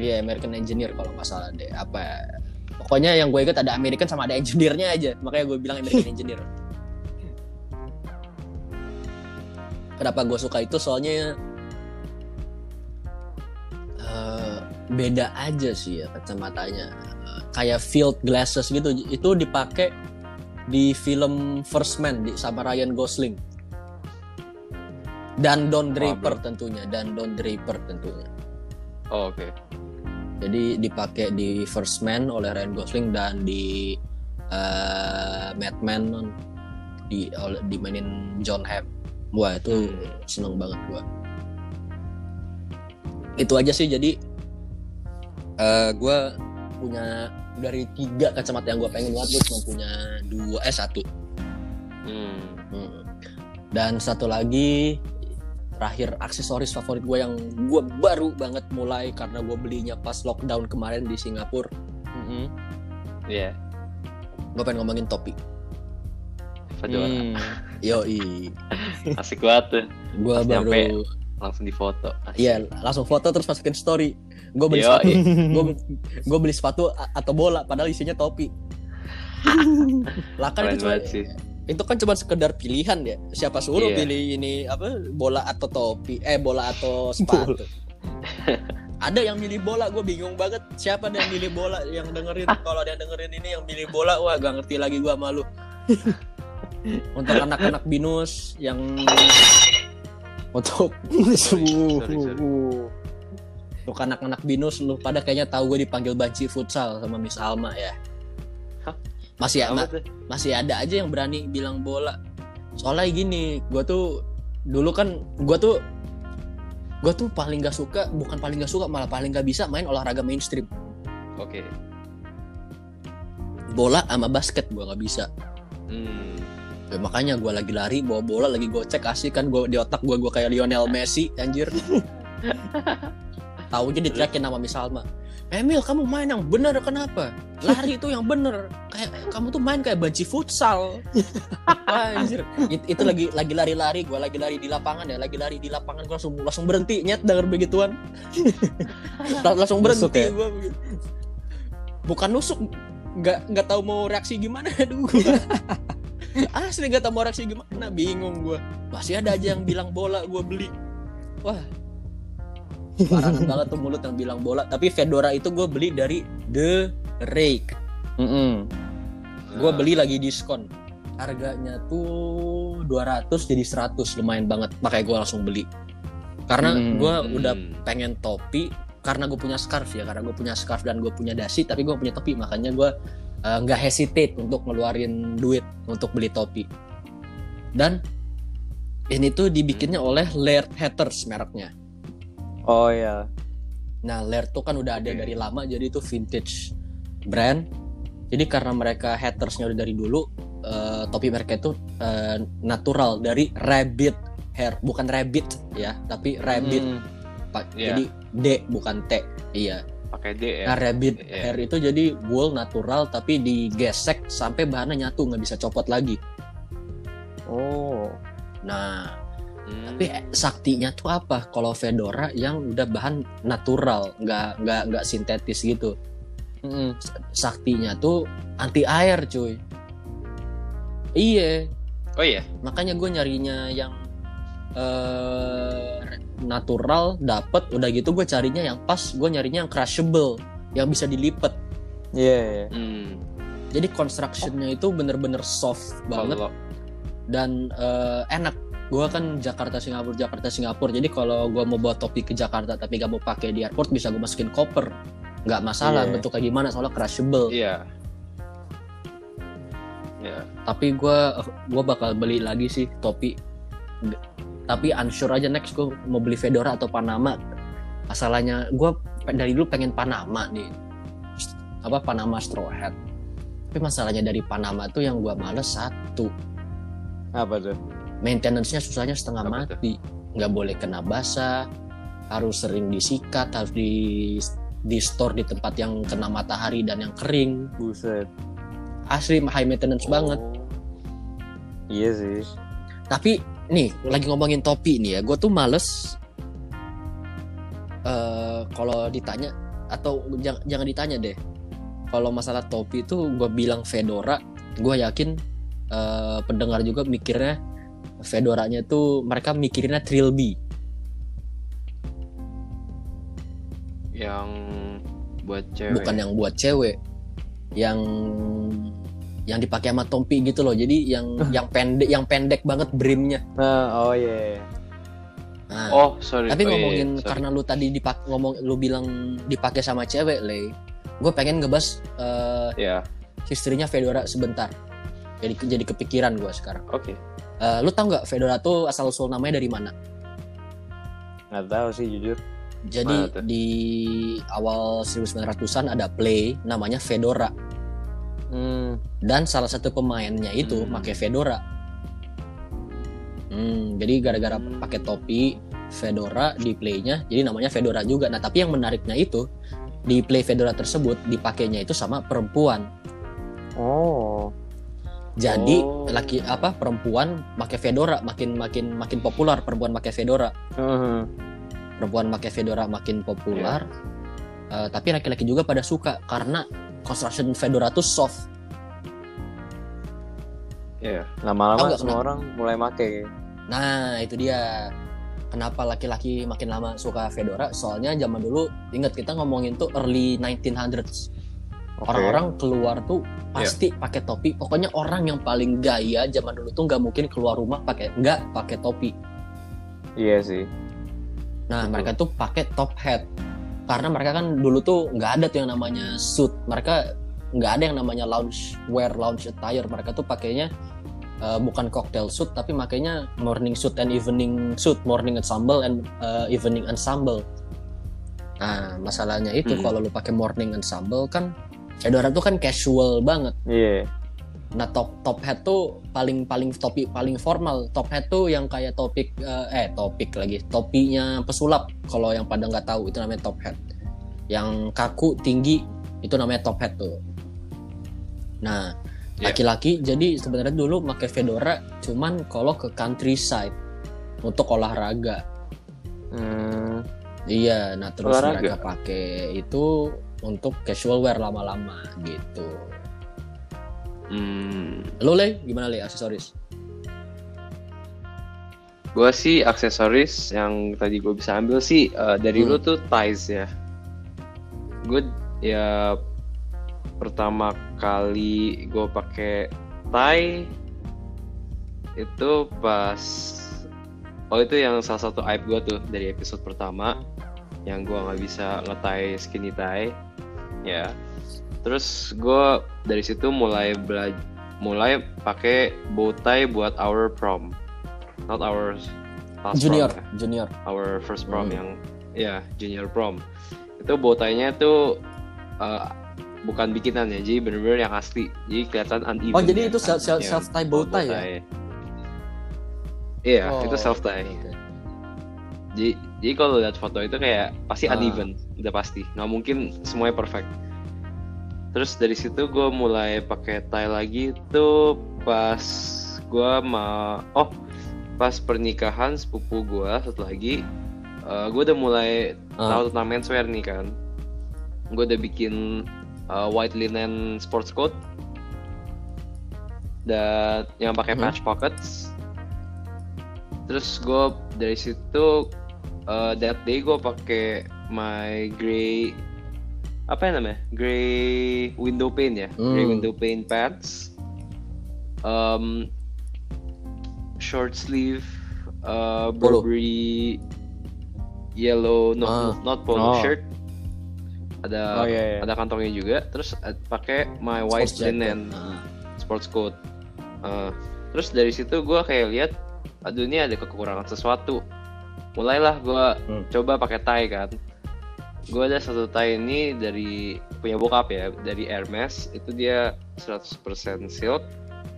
Iya, American Engineer kalau nggak salah deh. Apa ya? Pokoknya yang gue ingat ada American sama ada engineer-nya aja. Makanya gue bilang American Engineer. Kenapa gue suka itu? Soalnya eh, beda aja sih ya kacamatanya. Eh, kayak field glasses gitu. Itu dipakai di film First Man di sama Ryan Gosling. Dan Don Draper bro. tentunya, dan Don Draper tentunya. Oh, oke. Jadi dipakai di First Man oleh Ryan Gosling dan di eh, Mad Men di oleh dimainin John Hamm. Wah itu seneng banget gua. Itu aja sih jadi eh gua punya dari tiga kacamata yang gua pengen banget gua cuma punya dua eh satu. Hmm. Hmm. Dan satu lagi terakhir aksesoris favorit gue yang gue baru banget mulai karena gue belinya pas lockdown kemarin di Singapura Mm-mm. Iya. gue pengen ngomongin topi Fedora. Hmm. yoi Asik banget tuh. gue Pas baru nyampe. Langsung difoto. Iya langsung foto terus masukin story gue beli Yoi. sepatu gue gue beli sepatu atau bola padahal isinya topi lah kan itu cuma sih. itu kan cuma sekedar pilihan ya siapa suruh Iya. pilih ini apa bola atau topi eh bola atau sepatu ada yang milih bola gue bingung banget siapa yang milih bola yang dengerin kalau ada yang dengerin ini yang milih bola wah gak ngerti lagi gue malu untuk anak-anak binus yang untuk untuk anak-anak binus lu pada kayaknya tahu gue dipanggil banci futsal sama Miss Alma ya Hah? masih tuh? masih ada aja yang berani bilang bola soalnya gini gue tuh dulu kan gue tuh gue tuh paling gak suka bukan paling gak suka malah paling gak bisa main olahraga mainstream Oke. bola sama basket gue nggak bisa Hmm. Ya, makanya gue lagi lari bawa bola lagi gocek asik kan gue di otak gue gue kayak Lionel Messi anjir. Taunya diteriakin nama Miss Alma. Emil kamu main yang bener kenapa? Lari itu yang bener. Kayak kamu tuh main kayak banci futsal. Wah, anjir. It- itu lagi lagi lari-lari gue lagi lari di lapangan ya lagi lari di lapangan gue langsung langsung berhenti nyet denger begituan. Lang- langsung berhenti Nusuk ya? gue bukan nusuk nggak nggak tahu mau reaksi gimana aduh. Asli nggak tahu mau reaksi gimana. Bingung gue masih ada aja yang bilang bola gue beli. Wah. Parahan banget tuh mulut yang bilang bola. Tapi Fedora itu gue beli dari The Rake. Mm-mm. gue Nah, beli lagi diskon. Harganya tuh 200 jadi 100 lumayan banget. Makanya gue langsung beli. Karena Hmm, gue udah pengen topi karena gue punya scarf ya karena gue punya scarf dan gue punya dasi tapi gue punya topi makanya gue eh, nggak hesitate untuk ngeluarin duit untuk beli topi dan ini tuh dibikinnya Hmm. oleh Laird Hatters mereknya Oh ya. Nah, Laird tuh kan udah ada Oke. dari lama jadi itu vintage brand. Jadi karena mereka hatersnya udah dari dulu, eh, topi mereka itu eh, natural dari rabbit hair, bukan rabbit ya, tapi rabbit. Mm. Pak. Iya. Jadi D bukan T. Iya. pakai D ya. Nah, rabbit Iya. hair itu jadi wool natural tapi digesek sampai bahannya nyatu nggak bisa copot lagi. Oh. Nah, Hmm. tapi eh, saktinya tuh apa? Kalau fedora yang udah bahan natural, nggak nggak nggak sintetis gitu. Mm-mm. saktinya tuh anti air cuy iya Oh iya. makanya gue nyarinya yang eh natural dapet udah gitu gue carinya yang pas gue nyarinya yang crushable yang bisa dilipet Iya. iya. Hmm. jadi constructionnya itu bener-bener soft banget dan eh, enak gue kan Jakarta Singapura Jakarta Singapura jadi kalau gue mau bawa topi ke Jakarta tapi gak mau pakai di airport bisa gue masukin koper nggak masalah Iya. bentuknya gimana soalnya crushable iya. Ya. tapi gue gua bakal beli lagi sih topi tapi unsure aja next gue mau beli fedora atau panama. Masalahnya gue dari dulu pengen panama nih. Apa panama straw hat. Tapi masalahnya dari panama tuh yang gue males satu. Apa tuh? maintenance-nya susahnya setengah Apa mati. Nggak boleh kena basah. Harus sering disikat harus di di store di tempat yang kena matahari dan yang kering. Buset. asli high maintenance banget. Oh. Iya sih. Tapi nih lagi ngomongin topi nih ya, gue tuh males eh kalau ditanya atau jangan, jangan ditanya deh. Kalau masalah topi itu gue bilang fedora, gue yakin eh, pendengar juga mikirnya fedoranya tuh mereka mikirinnya trilby. Yang buat cewek. bukan yang buat cewek, yang yang dipakai sama topi gitu loh. Jadi yang yang pendek yang pendek banget brimnya. Nah, oh iya. iya. Nah, Oh, sorry. Tapi Oh, iya, ngomongin sorry. karena lu tadi dipak ngomong lu bilang dipakai sama cewek, Le. Gue pengen ngebahas eh Ya, historinya Fedora sebentar. Jadi jadi kepikiran gue sekarang. oke. Eh, lu tau nggak Fedora tuh asal usul namanya dari mana? Nggak tahu sih jujur. Jadi di awal 1900-an ada play namanya Fedora Hmm. dan salah satu pemainnya itu Hmm. pakai Fedora. Hmm, jadi gara-gara Hmm. pakai topi Fedora di playnya, jadi namanya Fedora juga. Nah, tapi yang menariknya itu di play Fedora tersebut dipakainya itu sama perempuan. Oh. Jadi Oh. laki apa perempuan pakai Fedora makin makin makin populer perempuan pakai Fedora. Heeh. Perempuan pakai Fedora makin populer. Iya. Eh, tapi laki-laki juga pada suka karena construction Fedora tuh soft. Iya. Tahu Lama-lama semua kenapa? orang mulai make. Nah, itu dia. kenapa laki-laki makin lama suka fedora? Soalnya zaman dulu ingat kita ngomongin tuh early 1900s. Oke. Orang-orang keluar tuh pasti pakai topi. Pokoknya orang yang paling gaya zaman dulu tuh nggak mungkin keluar rumah pakai nggak pakai topi. Iya sih. Nah, Betul. mereka tuh pakai top hat. Karena mereka kan dulu tuh nggak ada tuh yang namanya suit. Mereka nggak ada yang namanya lounge wear, lounge attire. Mereka tuh pakainya uh, bukan cocktail suit tapi makanya morning suit and evening suit, morning ensemble and uh, evening ensemble. Nah, masalahnya itu Hmm. kalau lu pakai morning ensemble kan Fedora tuh kan casual banget. Iya. Nah top top hat tuh paling paling topi paling formal. Top hat tuh yang kayak topik eh, eh topik lagi topinya pesulap. Kalau yang pada nggak tahu itu namanya top hat. Yang kaku tinggi itu namanya top hat tuh. Nah Iya. laki-laki jadi sebenarnya dulu pakai fedora cuman kalau ke countryside untuk olahraga. Hmm, Iya, nah terus Olahraga? mereka pakai itu untuk casual wear lama-lama gitu. Hmm, Lo le gimana le aksesoris? gue sih aksesoris yang tadi gue bisa ambil sih eh, dari Hmm. lu tuh ties ya. Gue ya pertama kali gue pakai tie itu pas oh itu yang salah satu aib gue tuh dari episode pertama yang gue nggak bisa ngetie skinny tie ya terus gue dari situ mulai belajar mulai pakai bow tie buat our prom not our last Junior, prom ya junior. our first prom Hmm. yang ya junior prom itu bow tie-nya tuh uh, bukan bikinan ya jadi bener-bener yang asli jadi kelihatan uneven Oh jadi ya, itu self self, self tie bow tie ya? iya Oh, itu self tie oke. jadi jadi kalau lihat foto itu kayak pasti Ah. uneven udah pasti nggak mungkin semuanya perfect terus dari situ gue mulai pakai tie lagi tuh pas gue mau oh pas pernikahan sepupu gue satu lagi gue udah mulai Ah. tahu tentang menswear nih kan gue udah bikin uh, white linen sports coat dan yang pakai Hmm. patch pockets terus gue dari situ uh, that day gue pakai my gray apa ya namanya gray window pane ya gray Hmm. window pane pants um, short sleeve uh, Polo. Burberry yellow no, Ah. not polo Oh. shirt ada Oh iya, iya. ada kantongnya juga terus uh, pakai my white Sports linen Ah. sports coat Uh, terus dari situ gue kayak lihat aduh ini ada kekurangan sesuatu mulailah gue Hmm. coba pakai tie kan gue ada satu tie ini dari punya bokap ya dari Hermes. Itu dia 100% silk.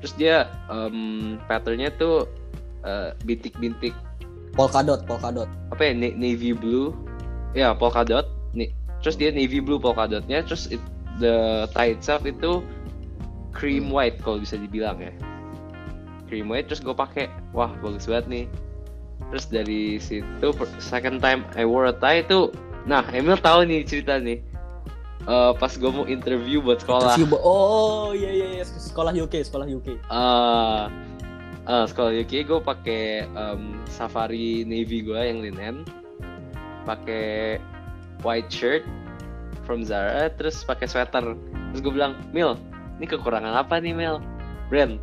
Terus dia um, patternnya tuh uh, bintik-bintik. Polka dot, polka dot. apa ya? Na- navy blue. Ya polka dot nih terus dia navy blue polka dotnya terus it- the tie itself itu cream white kalau bisa dibilang ya. Cream white terus gue pakai. Wah bagus banget nih. Terus dari situ second time I wore a tie itu nah Emil tahu nih cerita nih. Eh, pas gue mau interview buat sekolah. Interview oh iya iya iya. Sekolah UK, sekolah UK. eh eh, sekolah UK gue pakai em, safari navy gue yang linen. Pakai white shirt from Zara terus pakai sweater. Terus gue bilang Mil ini kekurangan apa nih Mil? Brand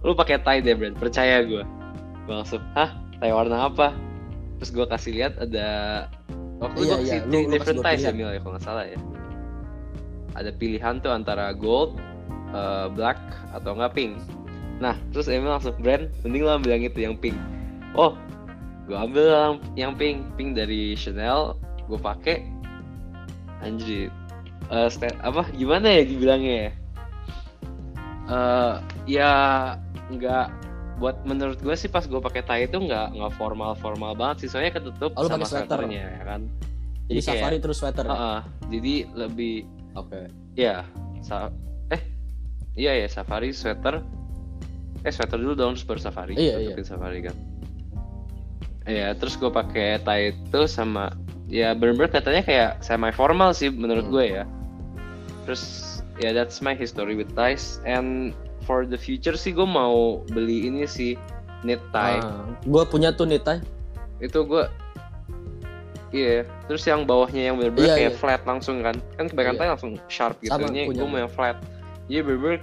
lu pakai tie deh Brand. Percaya gue gue langsung hah? Tie warna apa? Terus gue kasih lihat ada waktu Iya, iya, lu- lu different ties ya. Mil ya kalau nggak salah ya? Ada pilihan tuh antara gold eh, black atau enggak pink. Nah terus Emil langsung brand mending lo ambil yang itu yang pink. Oh gue ambil yang, yang pink. Pink dari Chanel gue pakai anjir. Eh, sta- apa gimana ya dibilangnya ya? Eh, ya nggak buat menurut gue sih pas gue pakai tie itu nggak nggak formal formal banget sih soalnya ketutup Oh, sama sweaternya ya kan Jadi kayak- safari terus sweater. ya? Heeh, jadi lebih Oke. ya sa eh iya ya safari sweater eh sweater dulu dong terus baru safari Iya, tutupin safari kan Iya, terus gue pakai tie itu sama ya bener-bener katanya kayak semi formal sih menurut Hmm. gue ya. Terus ya that's my history with ties and for the future sih gue mau beli ini sih knit tie. Ah, gue punya tuh nih tay. itu gue iya terus yang bawahnya yang bener-bener Iya, kayak iya. flat langsung kan kan kebanyakan Iya. tadi langsung sharp gitu Sama, ini gue mau yang flat jadi bener-bener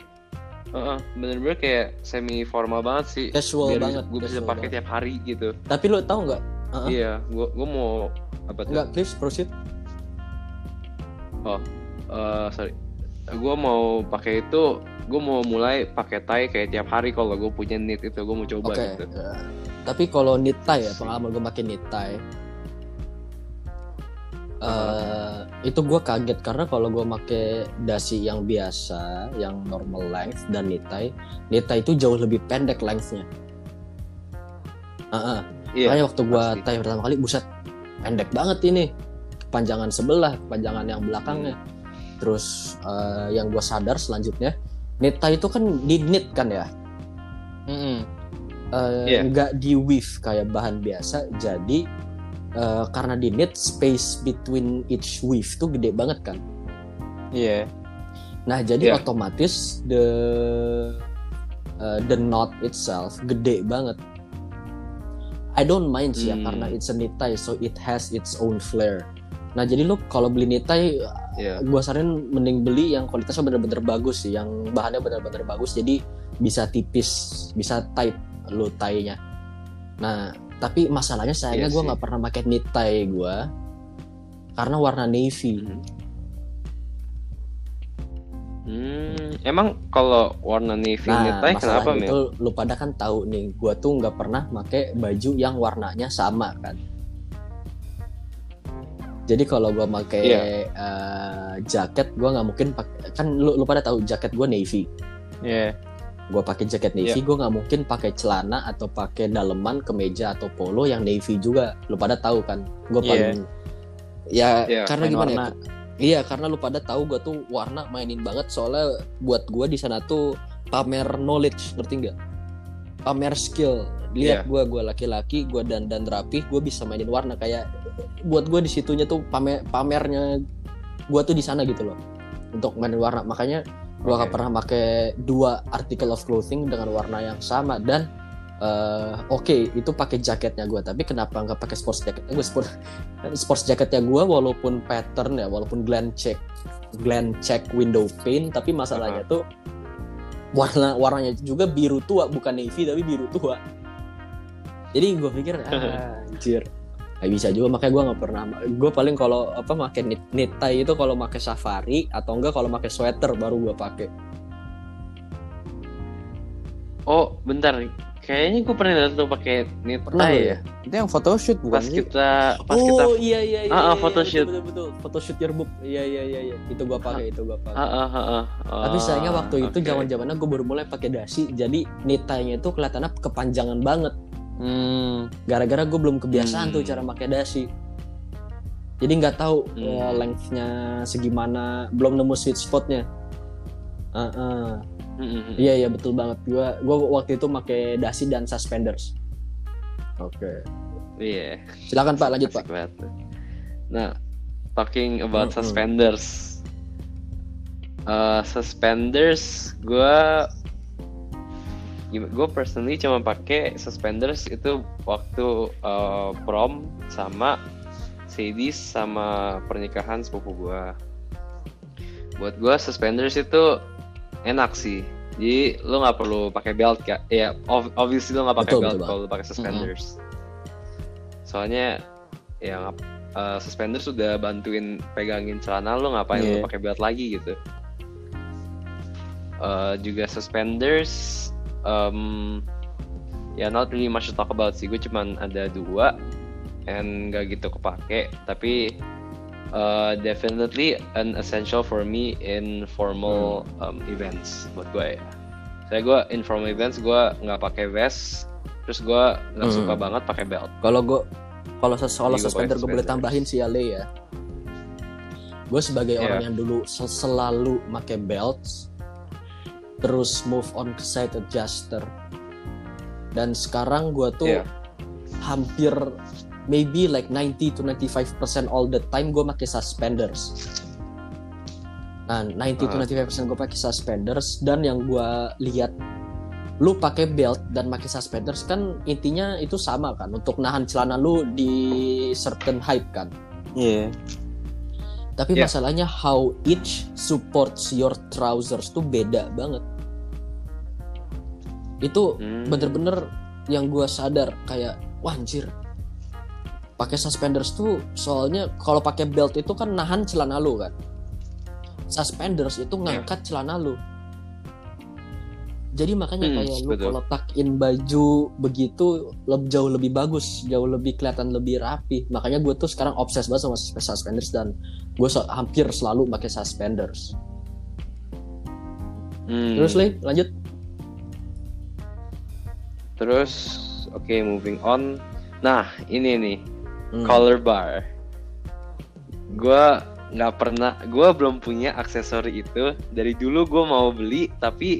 Heeh, bener-bener kayak semi formal banget sih Casual biar banget, gue bisa pakai tiap hari gitu Tapi lo tau nggak? Uh-uh. iya gue gue mau apa tuh Nggak, please proceed. oh eh, sorry gue mau pakai itu gue mau mulai pakai tie kayak tiap hari kalau gue punya knit itu gue mau coba Oke. gitu ya. Tapi kalau knit tie ya, pengalaman gue pakai knit tie. eh, itu gue kaget karena kalau gue pakai dasi yang biasa, yang normal length dan knit tie, knit tie itu jauh lebih pendek lengthnya. Heeh. iya Makanya waktu gue tie pertama kali, buset, pendek banget ini. Kepanjangan sebelah, kepanjangan yang belakangnya. Terus eh, yang gue sadar selanjutnya, tie itu kan di knit kan ya, Mm-mm. eh, Iya. nggak di weave kayak bahan biasa jadi eh, karena di knit space between each weave tuh gede banget kan Iya. nah jadi Iya. otomatis the eh, the knot itself gede banget I don't mind sih ya Hmm. karena it's a knit tie so it has its own flair nah jadi lo kalau beli tie Iya. gue saranin mending beli yang kualitasnya bener-bener bagus sih yang bahannya bener-bener bagus. Jadi bisa tipis bisa tight lo tie-nya nah tapi masalahnya sayangnya Iya gue nggak pernah pakai knit tie gue karena warna navy. Hmm. Hmm, emang kalau warna navy nah knit tie kenapa itu lo pada kan tahu nih gue tuh nggak pernah pakai baju yang warnanya sama kan jadi kalau gue pakai Iya. eh, jaket gue nggak mungkin pakai kan lu, lu pada tahu jaket gue navy Iya. gue pakai jaket navy gue nggak mungkin pakai celana atau pakai daleman kemeja atau polo yang navy juga lu pada tahu kan gue Iya. paling ya Iya, karena gimana warna. ya iya karena lu pada tahu gue tuh warna mainin banget soalnya buat gue di sana tuh pamer knowledge ngerti nggak pamer skill lihat Iya. gue gue laki-laki gue dandan rapi gue bisa mainin warna kayak buat gue di situnya tuh pamer pamernya gue tuh di sana gitu loh. Untuk mainin warna. Makanya gue Oke. gak pernah pakai dua article of clothing dengan warna yang sama. Dan eh, oke itu pakai jaketnya gue tapi kenapa nggak pakai sports jacket gue sport sports jaketnya gue walaupun pattern ya walaupun gland check gland check window pane tapi masalahnya tuh warna warnanya juga biru tua. Bukan navy tapi biru tua. Jadi gue pikir ah, anjir Gak bisa juga makanya gue nggak pernah gue paling kalau apa pakai knit, knit tie itu kalau pakai safari atau enggak kalau pakai sweater baru gue pakai Oh, bentar. Kayaknya gue pernah lihat tuh pakai knit Pernah tie ya. Itu yang photoshoot bukan Pas kita pas oh kita iya iya iya Ah, ah, iya, photoshoot. betul, betul betul photoshoot yearbook iya iya iya iya itu gue pakai itu gue pakai Ah, ah, ah, ah. tapi sayangnya waktu itu oke. zaman zamannya gue baru mulai pakai dasi jadi knit tie-nya itu kelihatannya kepanjangan banget Hmm. gara-gara gue belum kebiasaan tuh Hmm. cara pakai dasi jadi nggak tahu Hmm. eh, length-nya segimana belum nemu sweet spotnya Ah, ah. Hmm, hmm, hmm. Iya iya betul banget. Gua gua waktu itu pakai dasi dan suspenders. Oke. Iya. Silakan Pak lanjut Pak. Banget tuh. Nah, talking about Mm-mm. suspenders. Uh, suspenders, gue gue personally cuma pakai suspenders itu waktu uh, prom sama Sadis sama pernikahan sepupu gue. Buat gue suspenders itu enak sih. Jadi lo nggak perlu pakai belt ya. Ya, ob- obviously lo nggak pakai belt betul, kalau lo pakai suspenders. Soalnya ya uh, suspenders sudah bantuin pegangin celana lo ngapain Iya. lo pakai belt lagi gitu. Uh, juga suspenders um, ya not really much to talk about sih gue cuman ada dua and gak gitu kepake tapi uh, definitely an essential for me in formal um, events buat gue ya saya gue in formal events gue nggak pakai vest terus gue nggak Hmm. suka banget pakai belt Kalau gua kalau ses- kalau suspender gue boleh tambahin sih Ale ya. Gue sebagai Iya. orang yang dulu sel- selalu pakai belts, terus move on ke side adjuster, dan sekarang gue tuh Iya. hampir maybe like 90 to 95% all the time gue pakai suspenders. Nah, 90 to Ah. 95% gue pakai suspenders dan yang gue lihat lu pakai belt dan pakai suspenders kan intinya itu sama kan untuk nahan celana lu di certain height kan. Iya. Tapi Yeah. masalahnya how each supports your trousers tuh beda banget. Itu Hmm. bener-bener yang gua sadar kayak wah anjir. Pakai suspenders tuh soalnya kalau pakai belt itu kan nahan celana lu kan. Suspenders itu ngangkat celana lu. Jadi makanya Hmm, kayak lu betul. kalau tuck-in baju begitu lebih jauh lebih bagus, jauh lebih kelihatan lebih rapi. Makanya gue tuh sekarang obses banget sama suspenders dan gue hampir selalu pakai suspenders. Hmm. Terus Lay, lanjut. Terus, oke moving on. Nah, ini nih Hmm. collar bar. Gua nggak pernah, gua belum punya aksesori itu. Dari dulu gue mau beli, tapi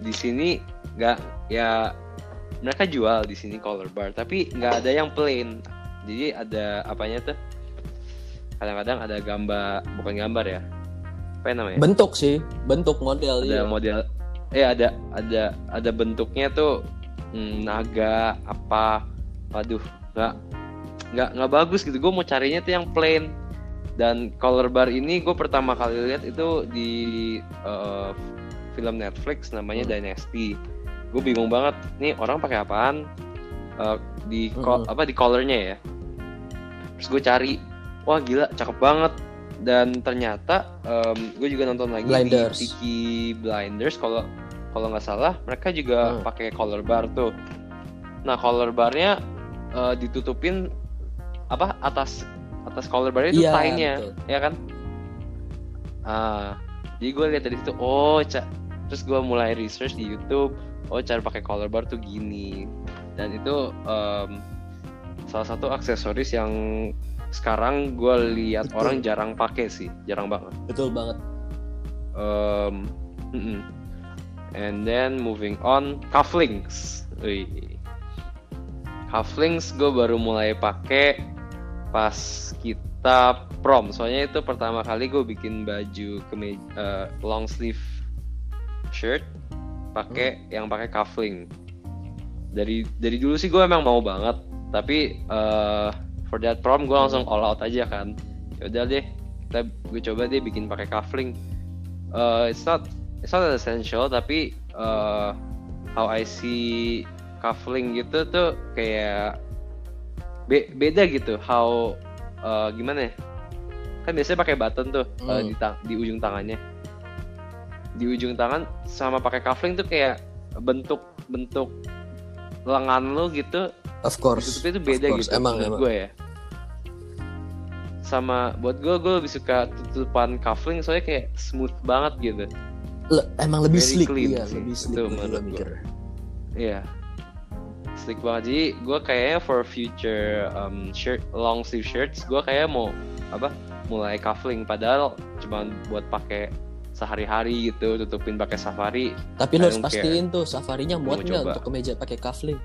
di sini nggak ya mereka jual di sini collar bar, tapi nggak ada yang plain. Jadi ada apanya tuh? Kadang-kadang ada gambar, bukan gambar ya? Apa yang namanya? Bentuk sih, bentuk model ada iya. model eh ada ada ada bentuknya tuh hmm, naga apa waduh nggak nggak nggak bagus gitu gue mau carinya tuh yang plain dan color bar ini gue pertama kali lihat itu di eh, film Netflix namanya Hmm. Dynasty gue bingung banget nih orang pakai apaan Eh, di Hmm. apa di colornya ya terus gue cari wah gila cakep banget dan ternyata gue juga nonton lagi Blinders. di Peaky Blinders kalau kalau nggak salah mereka juga Hmm. pakai collar bar tuh nah collar barnya eh, ditutupin apa atas atas collar bar itu tie-nya betul. ya kan ah jadi gue lihat dari situ oh terus gue mulai research di YouTube oh cara pakai collar bar tuh gini dan itu em, salah satu aksesoris yang sekarang gue lihat Betul. orang jarang pakai sih jarang banget Betul banget. Um, mm-mm. and then moving on, cufflinks. Wih. Cufflinks gue baru mulai pakai pas kita prom. Soalnya itu pertama kali gue bikin baju ke long sleeve shirt pakai yang pakai cuffling. Dari dari dulu sih gue emang mau banget, tapi eh, for that prom gue langsung all out aja kan. Ya udah deh, kita gue coba deh bikin pakai cuffling uh, it's not it's not essential tapi uh, how I see cuffling gitu tuh kayak be- beda gitu how uh, gimana ya kan biasanya pakai button tuh uh, Hmm. di tang- di ujung tangannya di ujung tangan sama pakai cuffling tuh kayak bentuk bentuk lengan lo gitu Of course. itu beda course, gitu Emang emang. gue ya sama buat gue gue lebih suka tutupan cuffling soalnya kayak smooth banget gitu Le- emang lebih Very slick clean iya, sih. lebih Itu menurut mikir. Iya. Slick banget. Jadi gue kayaknya for future um, shirt long sleeve shirts gue kayak mau apa mulai cuffling padahal cuma buat pakai sehari-hari gitu tutupin pakai safari. Tapi lo harus care. pastiin tuh safarinya muat nggak untuk kemeja pakai cuffling.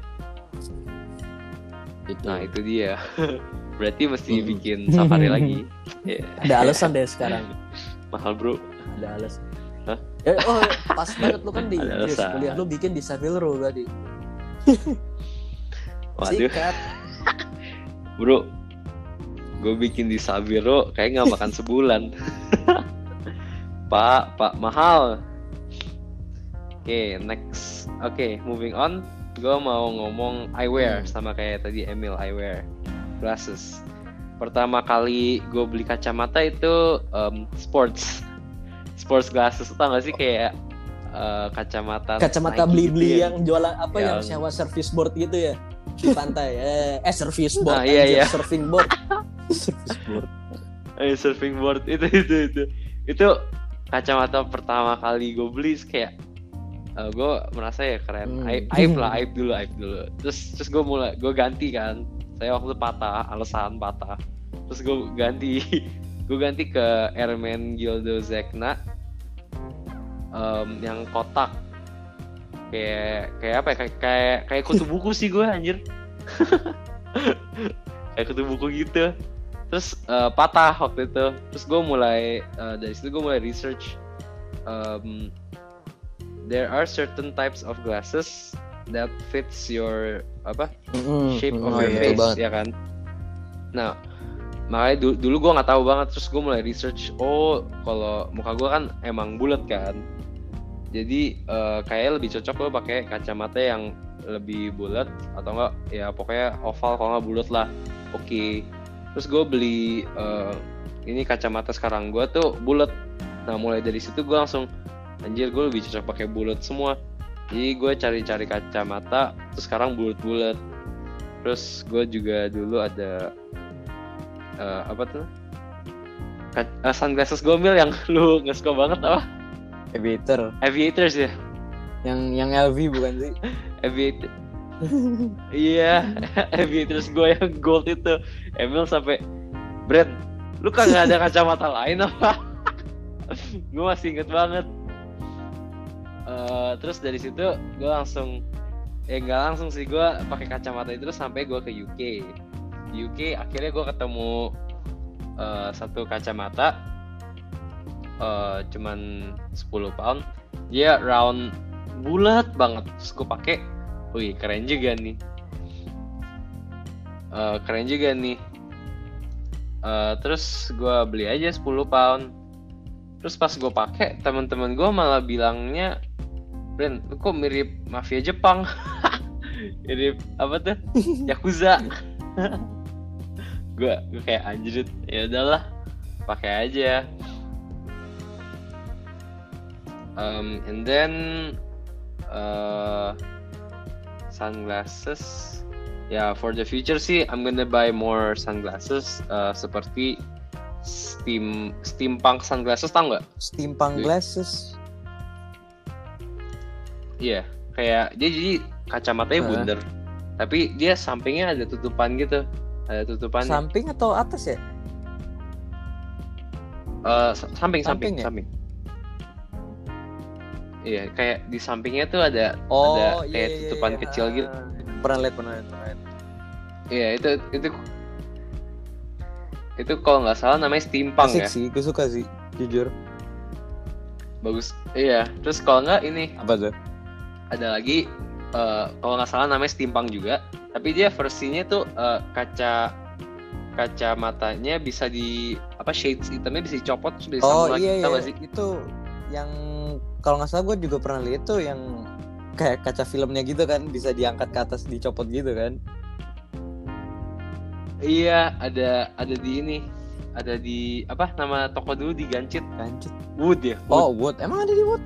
Itu. Nah itu dia. Berarti mesti Mm-mm. bikin safari lagi. Iya. Ada alasan deh sekarang. Mahal bro. Ada alasan. Hah? Ya, oh pas banget lu kan di Inggris kuliah lu bikin di Savile Row tadi. Waduh Sikat. bro. Gue bikin di Sabiro kayak nggak makan sebulan. Pak, Pak mahal. Oke, next. Oke, moving on. Gue mau ngomong eyewear Hmm. sama kayak tadi Emil eyewear, glasses. Pertama kali gue beli kacamata itu um, sports, sports glasses. Tau gak sih kayak uh, kacamata Kacamata Nike beli-beli gitu ya. yang jualan apa yang, Yang- sewa service board gitu ya di pantai. Eh, eh service board Nah, iya, iya. surfing board. service board. Eh, surfing board itu itu itu itu kacamata pertama kali gue beli kayak gue merasa ya keren. Hmm. aib, aib lah aib dulu aib dulu. Terus terus gue mulai gue ganti kan. Saya waktu itu patah alasan patah. Terus gue ganti gue ganti ke Airman Gildo Zegna em, yang kotak. Kayak kayak apa ya? Kayak kayak kayak kutu buku sih gue anjir. Kayak kutu buku gitu terus eh, patah waktu itu. Terus gue mulai eh, dari situ gue mulai research em, there are certain types of glasses that fits your apa Mm-mm. shape of Oh, your iya, face betul banget. ya kan? Nah makanya dulu, dulu gue nggak tahu banget. Terus gue mulai research oh kalau muka gue kan emang bulat kan? Jadi eh, kayaknya lebih cocok lo pakai kacamata yang lebih bulat atau enggak ya pokoknya oval kalau nggak bulat lah. Oke terus gue beli eh, ini kacamata sekarang gue tuh bulat. Nah mulai dari situ gue langsung anjir gue lebih cocok pakai bulat semua. Jadi gue cari-cari kacamata terus sekarang bulat-bulat. Terus gue juga dulu ada eh, apa tuh? Ka- eh, sunglasses gomil yang lu nggak suka banget apa? Aviator. aviators ya? Yang yang LV bukan sih? aviator iya. Aviators gue yang gold itu Emil sampai Brad lu kagak ada kacamata lain apa? Gue masih inget banget. Eh, terus dari situ gue langsung ya nggak langsung sih gue pakai kacamata itu sampai gue ke UK di UK akhirnya gue ketemu eh, satu kacamata eh, cuman 10 pound. Dia round bulat banget terus gue pakai wih keren juga nih. Eh, keren juga nih. Eh, terus gue beli aja 10 pound. Terus pas gue pakai teman-teman gue malah bilangnya Bren lu kok mirip mafia Jepang? Mirip apa tuh? Yakuza. Gue gue kayak anjrit ya udahlah pakai aja. Um, and then uh, sunglasses ya for the future sih I'm gonna buy more sunglasses uh, seperti steam steampunk sunglasses tau nggak Steampunk glasses. Iya, kayak dia jadi kacamatanya Heeh. bundar. Tapi dia sampingnya ada tutupan gitu. Ada tutupan. Samping atau atas ya? Sa- samping, samping, Samping ya? samping. Iya, kayak di sampingnya tuh ada Oh, ada iya, kayak iya, tutupan iya. kecil gitu. Ah, Pernah lihat, pernah lihat, pernah lihat. Iya, itu itu itu kalau nggak salah namanya steampunk Asik ya. sih, gue suka sih, jujur. Bagus. Iya, terus kalau nggak ini Apa tuh? ada lagi eh, kalau nggak salah namanya steampunk juga tapi dia versinya tuh eh, kaca kaca matanya bisa di apa shades hitamnya bisa dicopot bisa Oh lagi iya iya, sih itu yang kalau nggak salah gue juga pernah lihat tuh yang kayak kaca filmnya gitu kan bisa diangkat ke atas dicopot gitu kan iya ada ada di ini ada di apa nama toko dulu di Gancit Lanjut. Wood ya Wood. Oh Wood, emang ada di Wood?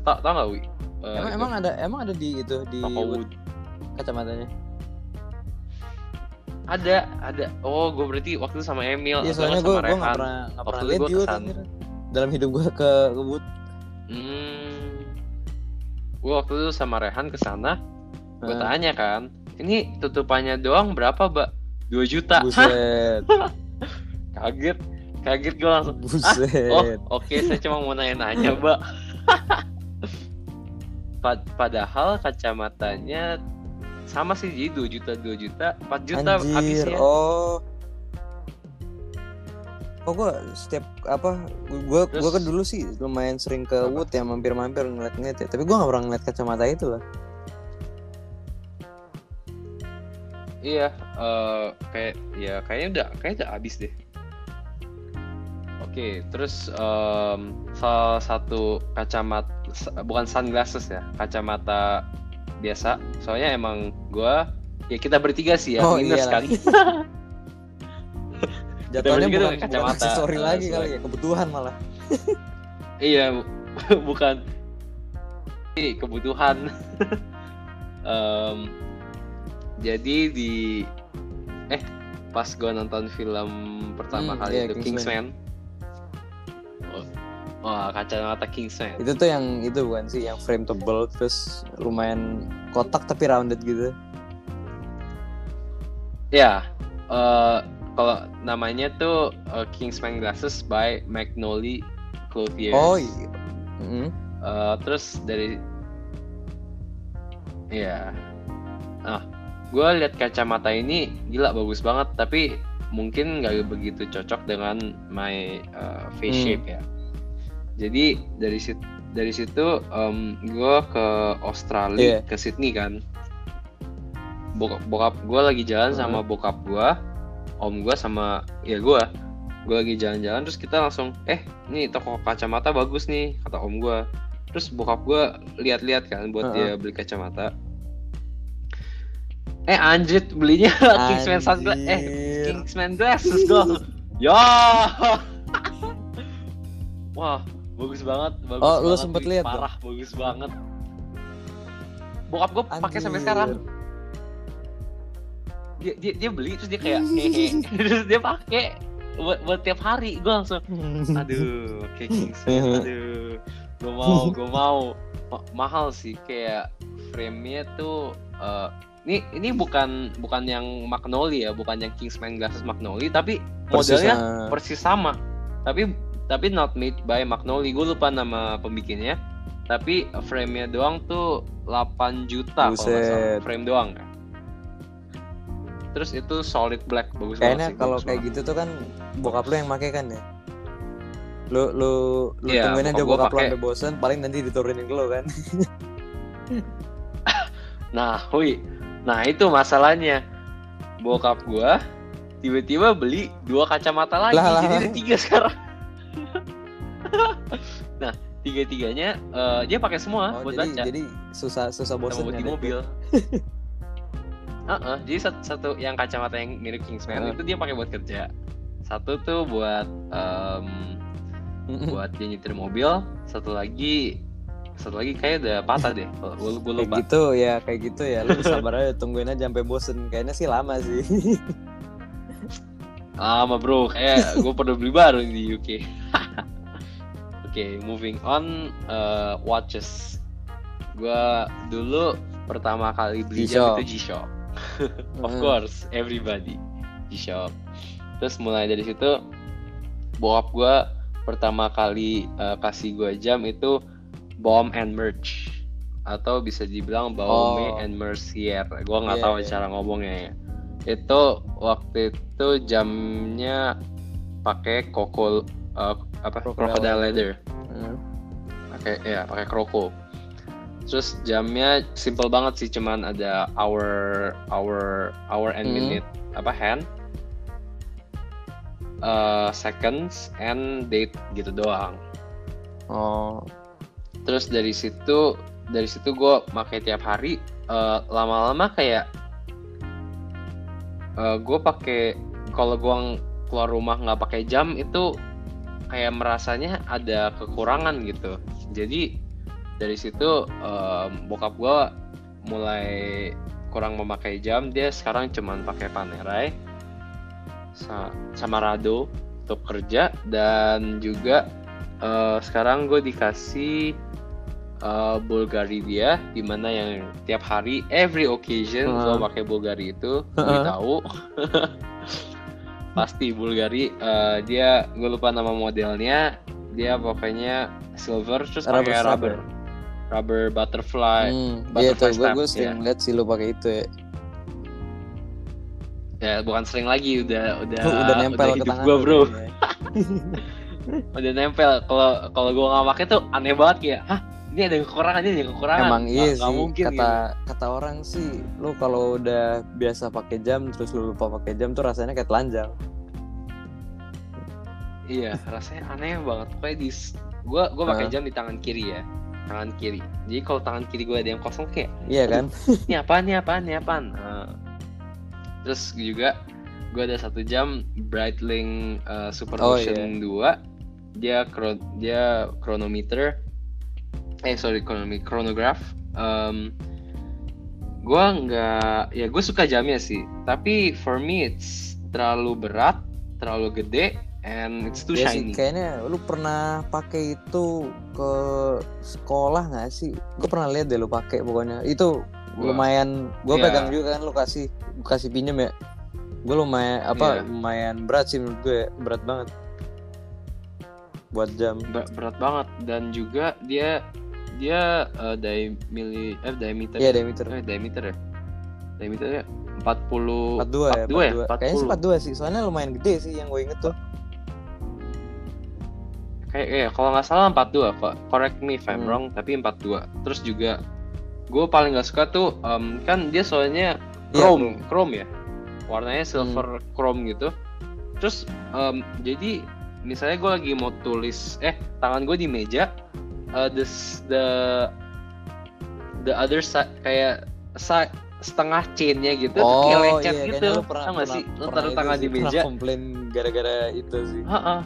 tau tau nggak wi Eh, emang itu, emang ada emang ada di itu di toko Wood Wood kacamatanya. Ada ada oh gue berarti waktu itu sama Emil Iya soalnya gue gue nggak pernah nggak pernah lihat anjir. Dalam hidup gue ke, ke Wood. Hmm. Gue waktu itu sama Rehan ke sana, gue Nah, tanya kan, ini tutupannya doang berapa, Mbak? 2 juta. Buset, Kaget. Kaget gue langsung. buset. Oh, oke, saya cuma mau nanya-nanya, Mbak. Pad- Padahal kacamatanya sama sih jadi 2 juta 2 juta 4 juta Anjir, habisnya oh. Oh gue setiap apa gue gue kan dulu sih lumayan sering ke Apa? Wood ya mampir-mampir ngeliat-ngeliat ya tapi gue gak pernah ngeliat kacamata itu lah iya eh, kayak ya kayaknya udah kayaknya udah habis deh oke terus em, salah satu kacamata bukan sunglasses ya kacamata biasa soalnya emang gua ya kita bertiga sih ya Oh, minus iyalah. kan jatuhnya bukan, bukan kacamata. aksesori Eh, lagi sorry. kali ya kebutuhan malah iya bu- bukan kebutuhan Em, jadi di eh pas gua nonton film pertama Hmm, kali iya, itu Kingsman. Kingsman, wah kacamata Kingsman itu tuh yang itu bukan sih yang frame tebel terus lumayan kotak tapi rounded gitu ya eh, kalau namanya tuh eh, Kingsman Glasses by Magnolia Clothiers oh iya Mm. Eh, terus dari ya ah gue lihat kacamata ini gila bagus banget tapi mungkin nggak begitu cocok dengan my uh, face Hmm. shape ya. Jadi dari situ dari situ gue ke Australia Iya. ke Sydney kan. Bokap, bokap gue lagi jalan Hmm. sama bokap gue, om gue sama ya gue. Gue lagi jalan-jalan terus kita langsung eh nih toko kacamata bagus nih kata om gue. Terus bokap gue lihat-liat kan buat Heeh. dia beli kacamata. Eh anjir belinya Kingsman sunglass eh. Kingsman glasses dong. ya. Wah, bagus banget, bagus Oh, lu sempet lihat Parah, bagus banget. Bokap gue pakai sampai sekarang. Dia, dia dia beli terus dia kayak hehe. terus dia pakai buat, buat tiap hari. Gue langsung aduh, kayak. Aduh. Gue mau, gue mau. Ma- mahal sih kayak frame-nya tuh eh, ini ini bukan bukan yang Magnolia ya, bukan yang Kingsman Glasses Magnolia, tapi Persis, modelnya ah. persis sama tapi tapi not made by Magnolia. Gue lupa nama pembikinnya. Tapi frame-nya doang tuh 8 juta kalau salah. Frame doang. Terus itu solid black. Bagus Kayaknya banget sih kalau kayak banget. gitu tuh kan bokap lu yang make kan ya. Lu lu lu Iya, tungguin aja bokap lu sampai bosen, paling nanti diturunin ke lu kan. nah hui. Nah itu masalahnya. Bokap gua tiba-tiba beli dua kacamata lagi. Lah, lah, jadi ada tiga sekarang nah tiga-tiganya eh, dia pakai semua Oh, buat jadi baca jadi susah susah buat di mobil. Heeh, jadi satu, satu yang kacamata yang mirip Kingsman Heeh. itu dia pakai buat kerja. Satu tuh buat Mm-mm. buat dia nyetir mobil. Satu lagi satu lagi kayak udah patah deh. Gue gue Kayak lupa. gitu ya, kayak gitu ya. Lu sabar aja tungguin aja sampai bosen. Kayaknya sih lama sih. Lama bro, kayak gue perlu beli baru di UK. Oke, moving on eh, watches. Gue dulu pertama kali beli jam itu G-Shock. Of Hmm. course, everybody G-Shock. Terus mulai dari situ bokap gue pertama kali eh, kasih gue jam itu Bomb and Merch atau bisa dibilang Baume Oh. and Mercier. Gue nggak Iya, tahu iya. cara ngomongnya ya. Itu waktu itu jamnya pakai koko eh, apa? Crocodile crocodile leather. Hmm. pakai ya pakai kroko terus jamnya simple banget sih cuman ada hour hour hour and Hmm. minute apa hand uh, seconds and date gitu doang. Oh, terus dari situ dari situ gue pakai tiap hari eh, lama-lama kayak gue pakai kalau gue keluar rumah nggak pakai jam itu kayak merasanya ada kekurangan gitu. Jadi dari situ em, bokap gue mulai kurang memakai jam. Dia sekarang cuman pakai Panerai sa- sama Rado untuk kerja. Dan juga eh, sekarang gue dikasih eh, Bulgari dia di mana yang tiap hari every occasion Heeh. gue pakai Bulgari itu gue Heeh. tahu pasti Bulgari eh, dia gue lupa nama modelnya dia pokoknya silver terus Rubber pakai strap rubber rubber butterfly hmm. iya butterfly tuh gue sering lihat sih lu pakai itu ya. ya bukan sering lagi udah udah udah nempel ke hidup tangan gue bro kayaknya. udah nempel kalau kalau gue nggak pakai tuh aneh banget kayak hah ini ada kekurangan ini ada kekurangan. Emang iya nggak sih mungkin kata gitu. kata orang sih lu kalau udah biasa pakai jam terus lu lupa pakai jam tuh rasanya kayak telanjang. iya rasanya aneh banget. Kayak di gue gue pakai jam di tangan kiri ya tangan kiri. Jadi kalau tangan kiri gue ada yang kosong kayak Iya kan? ini apaan ini apaan ini apaan? Nah, terus juga gue ada satu jam Breitling uh, Super Oh, Motion 2 dia kro- dia chronometer eh sorry chronograph um, gue nggak ya gue suka jamnya sih tapi for me it's terlalu berat terlalu gede and it's too sih, shiny kayaknya lu pernah pakai itu ke sekolah nggak sih? Gue pernah lihat deh lu pakai pokoknya. Itu Wah. lumayan gue Iya. pegang juga kan lu kasih gua kasih pinjem ya. Gue lumayan apa Iya. lumayan berat sih menurut gue, berat banget. Buat jam. Ber- berat banget dan juga dia dia uh, di mili eh diameter. Iya diameter. eh diameter ya? Diameternya 40 42 ya 42 ya? 42. kayaknya sih 40 42 sih soalnya lumayan gede sih yang gue inget tuh. Kayak ya kalau nggak salah 42 kok correct me if I'm Hmm. wrong tapi 42 terus juga gue paling nggak suka tuh em, kan dia soalnya Iya, chrome chrome. ya? Warnanya silver chrome gitu. Terus em, jadi misalnya gue lagi mau tulis eh tangan gue di meja eh, the the the other side kayak sa- setengah chainnya gitu tuh kayak lecet iya, gitu pernah, pernah, sih lu pernah taruh tangan di pernah meja komplain gara-gara itu sih Heeh.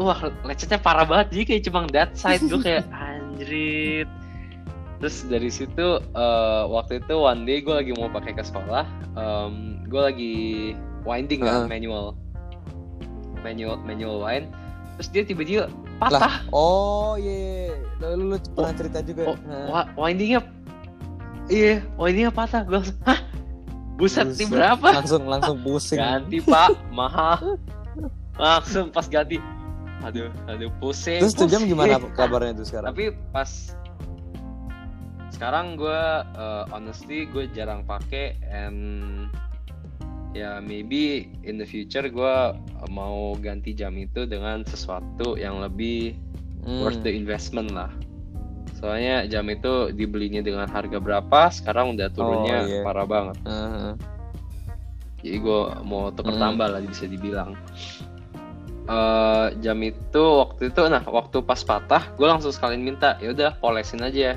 Wah, lecetnya parah banget. Jadi kayak cuma that side gue kayak anjrit. Terus dari situ eh, waktu itu one day gue lagi mau pakai ke sekolah, em, gue lagi winding kan Heeh. manual, manual manual wind. Terus dia tiba-tiba lah patah. oh iya yeah. lu, lu pernah cerita juga Oh, Nah. windingnya, iya, windingnya patah. Gue langsung, hah, buset, Buset. berapa? langsung langsung pusing Ganti pak, mahal. Langsung pas ganti, aduh, aduh pusing. terus tuh jam gimana kabarnya tuh sekarang tapi pas sekarang gue uh, honestly gue jarang pakai and ya maybe in the future gue mau ganti jam itu dengan sesuatu yang lebih Hmm. worth the investment lah soalnya jam itu dibelinya dengan harga berapa sekarang udah turunnya Oh, iya. parah banget Heeh. jadi gue mau tuker Hmm. tambah lah bisa dibilang Eh jam itu waktu itu nah waktu pas patah gue langsung sekalian minta ya udah polesin aja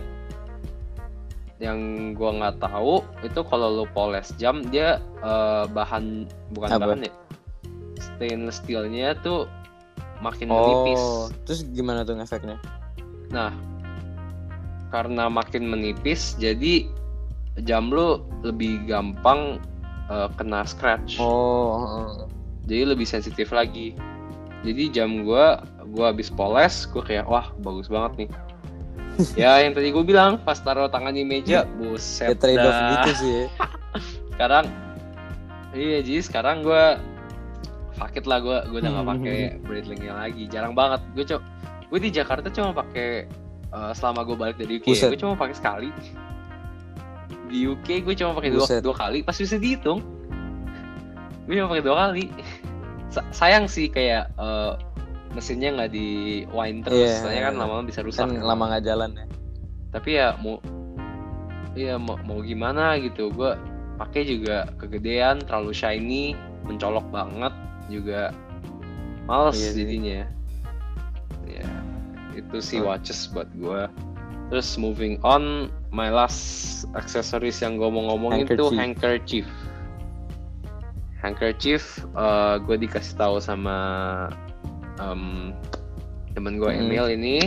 yang gue nggak tahu itu kalau lo poles jam dia eh, bahan bukan Apa? bahan ya stainless steelnya tuh makin menipis oh terus gimana tuh efeknya Nah, karena makin menipis, jadi jam lu lebih gampang uh, kena scratch. oh. Jadi lebih sensitif lagi. Jadi jam gua, gua habis poles, gua kayak wah bagus banget nih. ya yang tadi gue bilang pas taruh tangan di meja, buset. kayak trade off dah. gitu sih ya. Sekarang, iya jadi sekarang gua fuck it lah gua, gua udah nggak pakai Breitling-nya lagi. Jarang banget. Gue cok, gue di Jakarta cuma pakai eh, selama gue balik dari UK, Buset. gue cuma pakai sekali. Di UK gue cuma pakai dua, dua kali, pas bisa dihitung. Gue cuma pakai dua kali. Sa- sayang sih kayak eh, mesinnya nggak di wind terus, Iya. soalnya kan lama-lama bisa rusak. kan lama nggak jalan ya Tapi ya mau, iya mau, mau gimana gitu, gue pakai juga kegedean, terlalu shiny, mencolok banget juga males Iya sih. jadinya. Ya itu sih Hmm. watches buat gue. Terus moving on, my last accessories yang gue mau ngomongin tuh handkerchief. Handkerchief, gue dikasih tahu sama em, temen gue Hmm. Emil ini,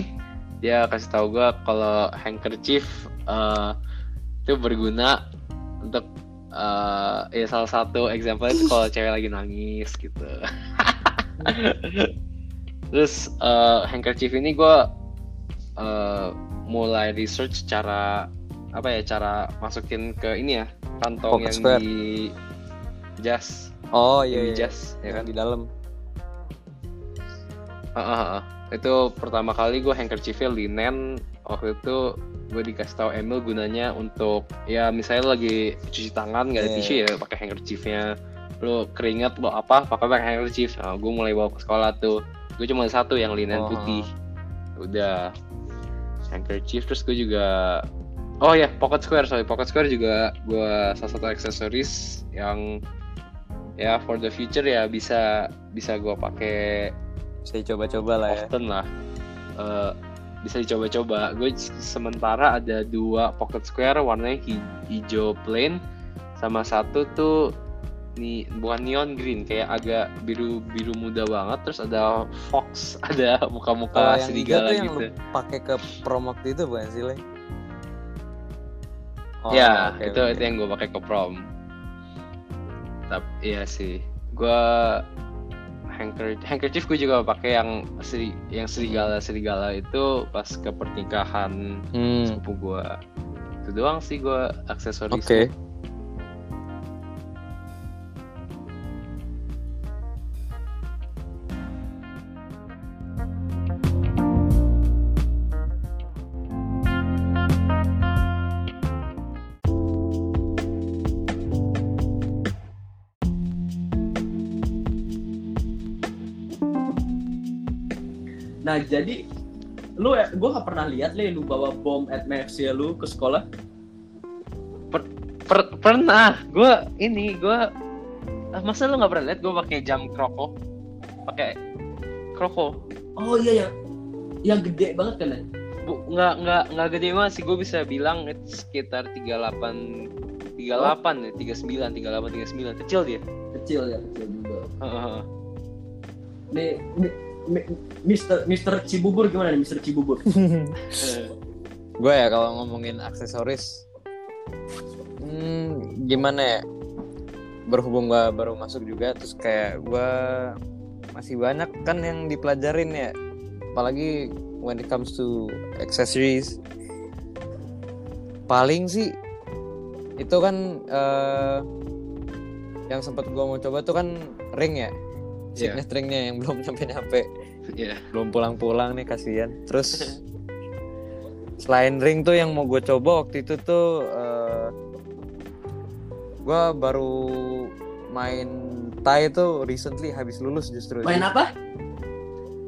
dia kasih tahu gue kalau handkerchief eh, itu berguna untuk eh, ya salah satu example itu kalau cewek lagi nangis gitu. Terus eh, handkerchief ini gue eh, mulai research cara apa ya cara masukin ke ini ya kantong Pocket yang square. di jas, oh yang iya, di iya. jas ya yang kan. di dalam Ah, ah, ah. Itu pertama kali gue handkerchiefnya linen waktu itu gue dikasih tahu Emil gunanya untuk ya misalnya lagi cuci tangan nggak ada Iya. tisu ya pakai handkerchiefnya. Lo keringat lo apa pakai pakai handkerchief. Nah, gue mulai bawa ke sekolah tuh. Gue cuma satu yang linen Oh. putih. udah. Handkerchief terus gue juga oh ya pocket square sorry. Pocket square juga gue salah satu aksesoris yang ya for the future ya bisa bisa gue pakai saya coba-coba lah ya. Often lah. Eh, bisa dicoba-coba. Gue sementara ada dua pocket square warnanya hi- hijau plain sama satu tuh nih bukan neon green kayak agak biru biru muda banget terus ada fox ada muka-muka hijau serigala yang gitu. pakai ke promote itu bukan sih? Oh, ya oke, itu oke. itu yang gue pakai ke prom. Tapi iya sih. Gue handker handkerchief gue juga pakai yang seri yang serigala serigala itu pas ke pernikahan Hmm, sepupu gue itu doang sih gue aksesoris. Oke Nah jadi lu gue gak pernah lihat le lu bawa bom at MFC lu ke sekolah. Per- pernah gue ini gue ah, masa lu nggak pernah lihat gue pakai jam kroko pakai kroko Oh iya ya, yang gede banget kan? Bu, nggak nggak nggak gede banget sih gue bisa bilang itu sekitar 38 38 ya 39 38 39 kecil dia Kecil ya kecil juga. Heeh. Nih, nih, mi- Mister Mister Cibubur gimana nih Mister Cibubur? gue ya kalau ngomongin aksesoris hmm, gimana ya? Berhubung gue baru masuk juga terus kayak gue masih banyak kan yang dipelajarin ya. Apalagi when it comes to accessories. Paling sih itu kan eh, yang sempat gue mau coba tuh kan ring ya Iya. signet ringnya yang belum nyampe nyampe Iya. belum pulang-pulang nih kasihan terus selain ring tuh yang mau gue coba waktu itu tuh eh gue baru main Thai tuh recently habis lulus justru Main apa?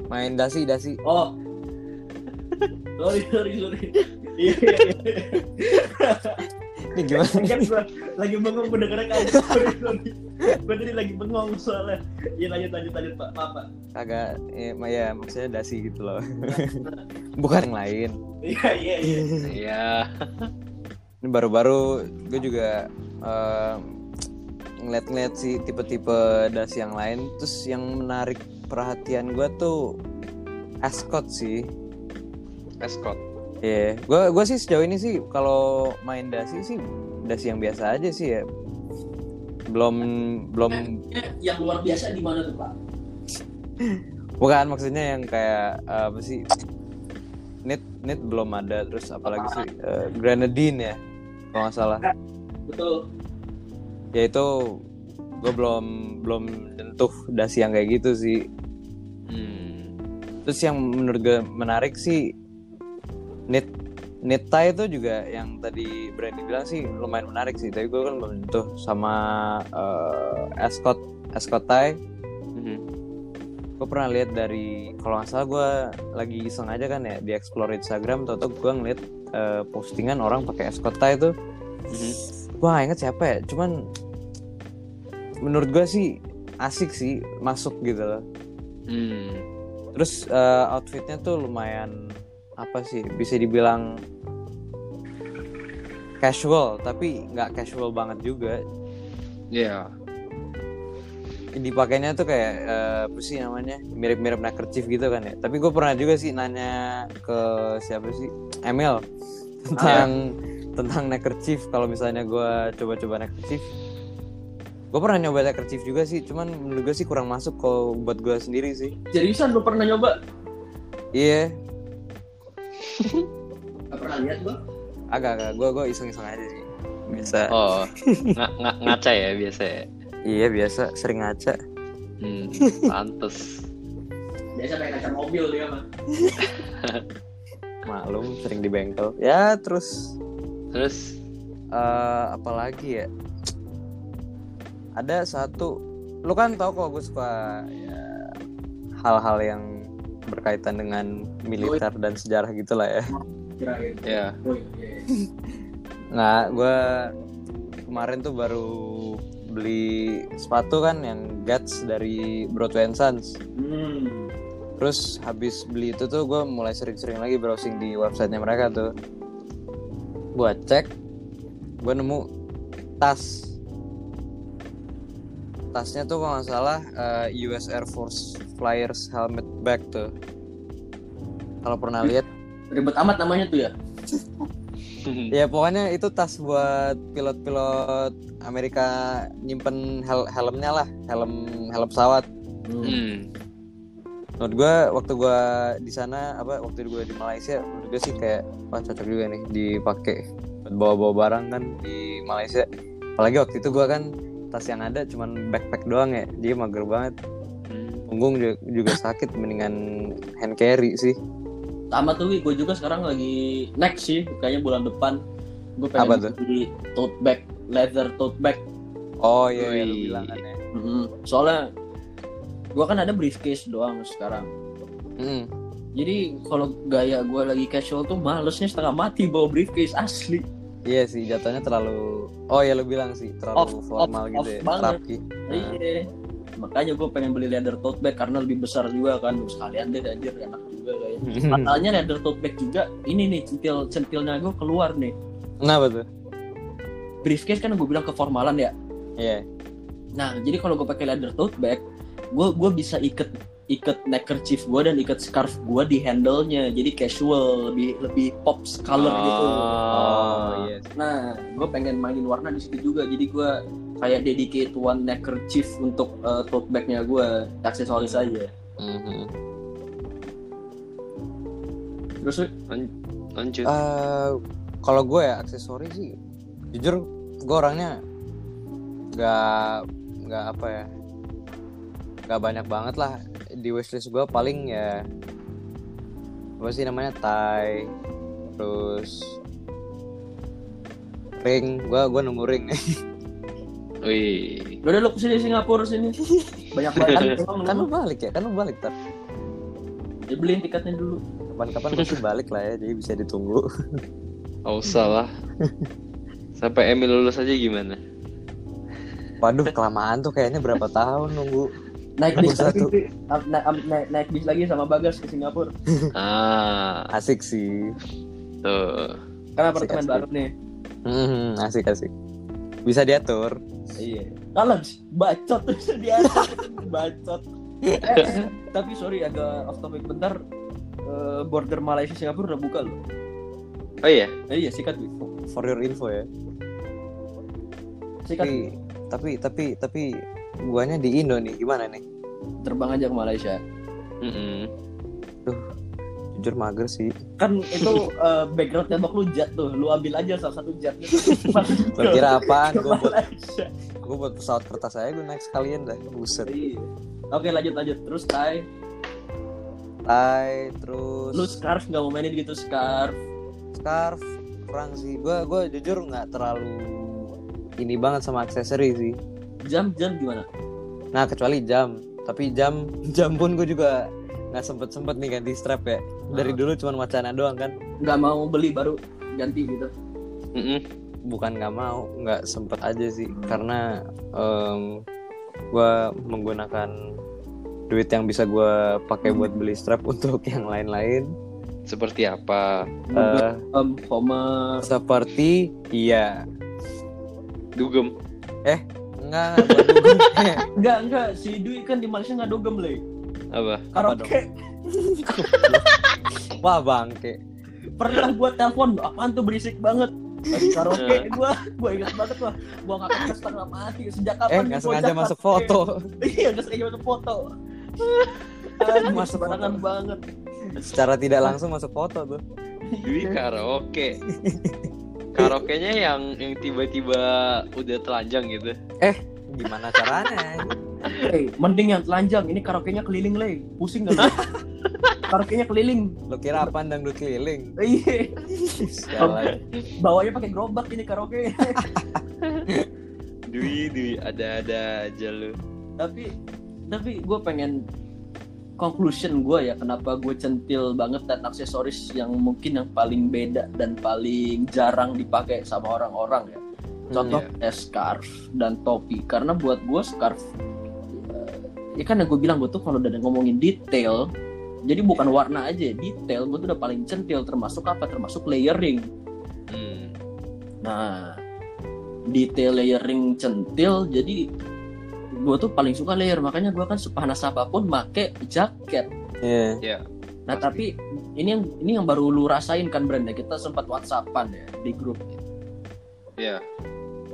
main dasi dasi Oh. sorry sorry sorry. Ini gimana kan gua lagi bengong mendengarnya kan. Sorry sorry. Gue tadi lagi bengong soalnya. Iya lanjut lanjut lanjut pak. Maaf pak. agak ya, ya maksudnya dasi gitu loh bukan yang lain Iya iya iya. Iya. ini baru-baru gue juga eh, ngeliat-ngeliat sih tipe-tipe dasi yang lain terus yang menarik perhatian gue tuh Ascot sih Escort. Iya, gua gua sih sejauh ini sih kalau main dasi sih dasi yang biasa aja sih ya. Belum belum Yang luar biasa di mana tuh pak? bukan maksudnya yang kayak eh, apa sih? Nit nit belum ada terus apalagi sih eh, Grenadine ya kalau nggak salah. Betul. Ya itu gue belum belum tentu dasi yang kayak gitu sih. Hmm. Terus yang menurut gue menarik sih knit tie itu juga yang tadi Brandy bilang sih lumayan menarik sih. Tapi gue kan belum tentu sama eh, Ascot Ascot tie. Mhm. Gue pernah lihat dari kalau nggak salah gue lagi iseng aja kan ya di explore Instagram. Toto gue ngeliat eh, postingan orang pakai Ascot tie itu. Mhm. Gue gak inget siapa ya. Cuman menurut gue sih asik sih masuk gitu loh. Hmm. Terus eh, outfitnya tuh lumayan apa sih bisa dibilang casual tapi nggak casual banget juga. Iya. Dipakainya tuh kayak eh, apa sih namanya mirip-mirip neckerchief gitu kan ya. Tapi gue pernah juga sih nanya ke siapa sih Emil tentang tentang neckerchief. Kalau misalnya gue coba-coba neckerchief, gue pernah nyoba neckerchief juga sih. Cuman menurut gue sih kurang masuk kalau buat gue sendiri sih. Seriusan lu pernah nyoba? Iya, Gak pernah lihat gua. agak agak gue gue iseng-iseng aja sih. Bisa. Oh, nga- nga- ngaca ya biasa ya. Iya biasa sering ngaca. Hmm. Pantes. Biasa pakai kaca mobil dia mah. Maklum sering di bengkel. Ya terus Terus eh apa lagi ya? Ada satu, lu kan tau kok gue suka ya, hal-hal yang berkaitan dengan militer dan sejarah gitulah ya. Kirain. ya. Oh, iya. Nah, gue kemarin tuh baru beli sepatu kan yang Guts dari Broadway and Sons. Hmm. Terus habis beli itu tuh gue mulai sering-sering lagi browsing di websitenya mereka tuh. Buat cek, gue nemu tas. Tasnya tuh kalau nggak salah eh, US Air Force Flyers helmet bag tuh. Kalau pernah lihat, Ribet amat namanya tuh ya. ya pokoknya itu tas buat pilot-pilot Amerika nyimpen hel- helmnya lah, helm helm pesawat. Hmm. menurut gue waktu gue di sana apa waktu gue di Malaysia menurut gue sih kayak wah cocok juga nih dipakai buat bawa-bawa barang kan di Malaysia apalagi waktu itu gue kan tas yang ada cuman backpack doang ya jadi mager banget Hmm. punggung juga, juga sakit mendingan hand carry sih Sama tuh gue juga sekarang lagi next sih kayaknya bulan depan gue pengen Apa tuh? beli tote bag leather tote bag oh iya, iya lu bilang kan ya Mhm. soalnya gue kan ada briefcase doang sekarang Mm. Jadi kalau gaya gue lagi casual tuh malesnya setengah mati bawa briefcase asli. Iya sih, jatuhnya terlalu Oh ya lu bilang sih, terlalu Off, formal off, gitu off ya, banget. rapi. Nah, Iya. Makanya gue pengen beli leather tote bag karena lebih besar juga kan. Sekalian deh anjir enak juga kayaknya. Masalahnya leather tote bag juga ini nih centil centilnya gue keluar nih. Kenapa tuh? Briefcase kan gue bilang keformalan ya. Iya. Nah, jadi kalau gue pakai leather tote bag, gue gue bisa iket iket neckerchief gue dan iket scarf gue di handle-nya. Jadi casual, lebih lebih pop color gitu. Oh, iya. sih. Nah, gue pengen mainin warna di situ juga. Jadi gue kayak dedicate one neckerchief untuk uh, tote bag-nya gue, aksesoris aja. Mhm. Terus Lanjut. Eh, kalau gue ya aksesori sih, jujur gue orangnya nggak nggak apa ya, nggak banyak banget lah di wishlist gue paling ya apa sih namanya tie, terus ring, gue gue nunggu ring nih. Wih. udah lu ke sini Singapura sini. Banyak banget. kan lu balik ya, kan lu balik ter. Ya, beliin tiketnya dulu. Kapan-kapan pasti balik lah ya, jadi bisa ditunggu. Nggak usah lah. Sampai Emil lulus aja gimana? Waduh, kelamaan tuh kayaknya berapa tahun nunggu. Naik bis lagi, satu. Am- na- am- naik, naik bis lagi sama Bagas ke Singapura. Ah, Asik sih. tuh. Karena apartemen asik. baru nih. Hmm, asik asik. Bisa diatur. Iya. Kalau bacot tuh dia bacot. Eh, tapi sorry agak off topic bentar. Eh, border Malaysia Singapura udah buka loh. Oh iya. Eh, iya sikat. For your info ya. Sikat Tapi tapi tapi tapi guanya di Indo nih gimana nih? terbang aja ke Malaysia. Mm-mm. Jujur mager sih. Kan itu eh, background tembak lu jet tuh. Lu ambil aja salah satu jetnya. Lo kira apaan? Ke Gue buat gue buat pesawat kertas saya gue naik sekalian dah. Buset. Iya. Oke lanjut lanjut terus Tai. Tai terus Lu scarf nggak mau mainin gitu scarf. scarf kurang sih. Gue gue jujur nggak terlalu ini banget sama aksesori sih. Jam jam gimana? Nah kecuali jam. Tapi jam jam pun gue juga nggak sempet sempet nih ganti strap ya. Dari Ah. dulu cuma wacana doang kan. Nggak mau beli baru ganti gitu. Mm-mm. bukan nggak mau nggak sempet aja sih karena em, gua menggunakan duit yang bisa gua pakai buat beli strap untuk yang lain-lain Seperti apa? Eh, um, Homer. seperti iya Dugem. Enggak. Enggak, enggak. Si Dwi kan di Malaysia nggak dogem, Le. Apa? Karaoke. wah bangke Pernah gua telepon, apaan tuh berisik banget. Lagi karaoke gua, gua ingat banget wah. Gua ngakak ke setengah mati. Sejak eh kapan nggak gua sengaja karaoke? masuk foto Iya, nggak sengaja masuk foto. Aduh, Masuk foto. banget. secara tidak langsung masuk foto tuh Dwi karaoke. Karaoke-nya yang yang tiba-tiba udah telanjang gitu. gimana caranya Eh, mending yang telanjang. Ini karaoke-nya keliling, Le. Pusing nggak? lu? karaoke-nya keliling. lo kira apa dangdut keliling Iya. Bawanya pakai gerobak ini karaoke. Dwi, Dwi, ada-ada aja lu. tapi tapi gue pengen conclusion gue ya kenapa gue centil banget dan aksesoris yang mungkin yang paling beda dan paling jarang dipakai sama orang-orang ya contoh Iya. eh, scarf dan topi karena buat gue scarf eh, ya kan yang gue bilang gue tuh kalau udah ngomongin detail jadi bukan warna aja detail gue tuh udah paling centil termasuk apa termasuk layering Hmm. Nah, detail layering centil jadi gue tuh paling suka layer makanya gue kan sepanas apa pun make jaket. Iya. Nah Pasti. tapi ini yang ini yang baru lu rasain kan Brenda kita sempat WhatsAppan ya di grup Iya.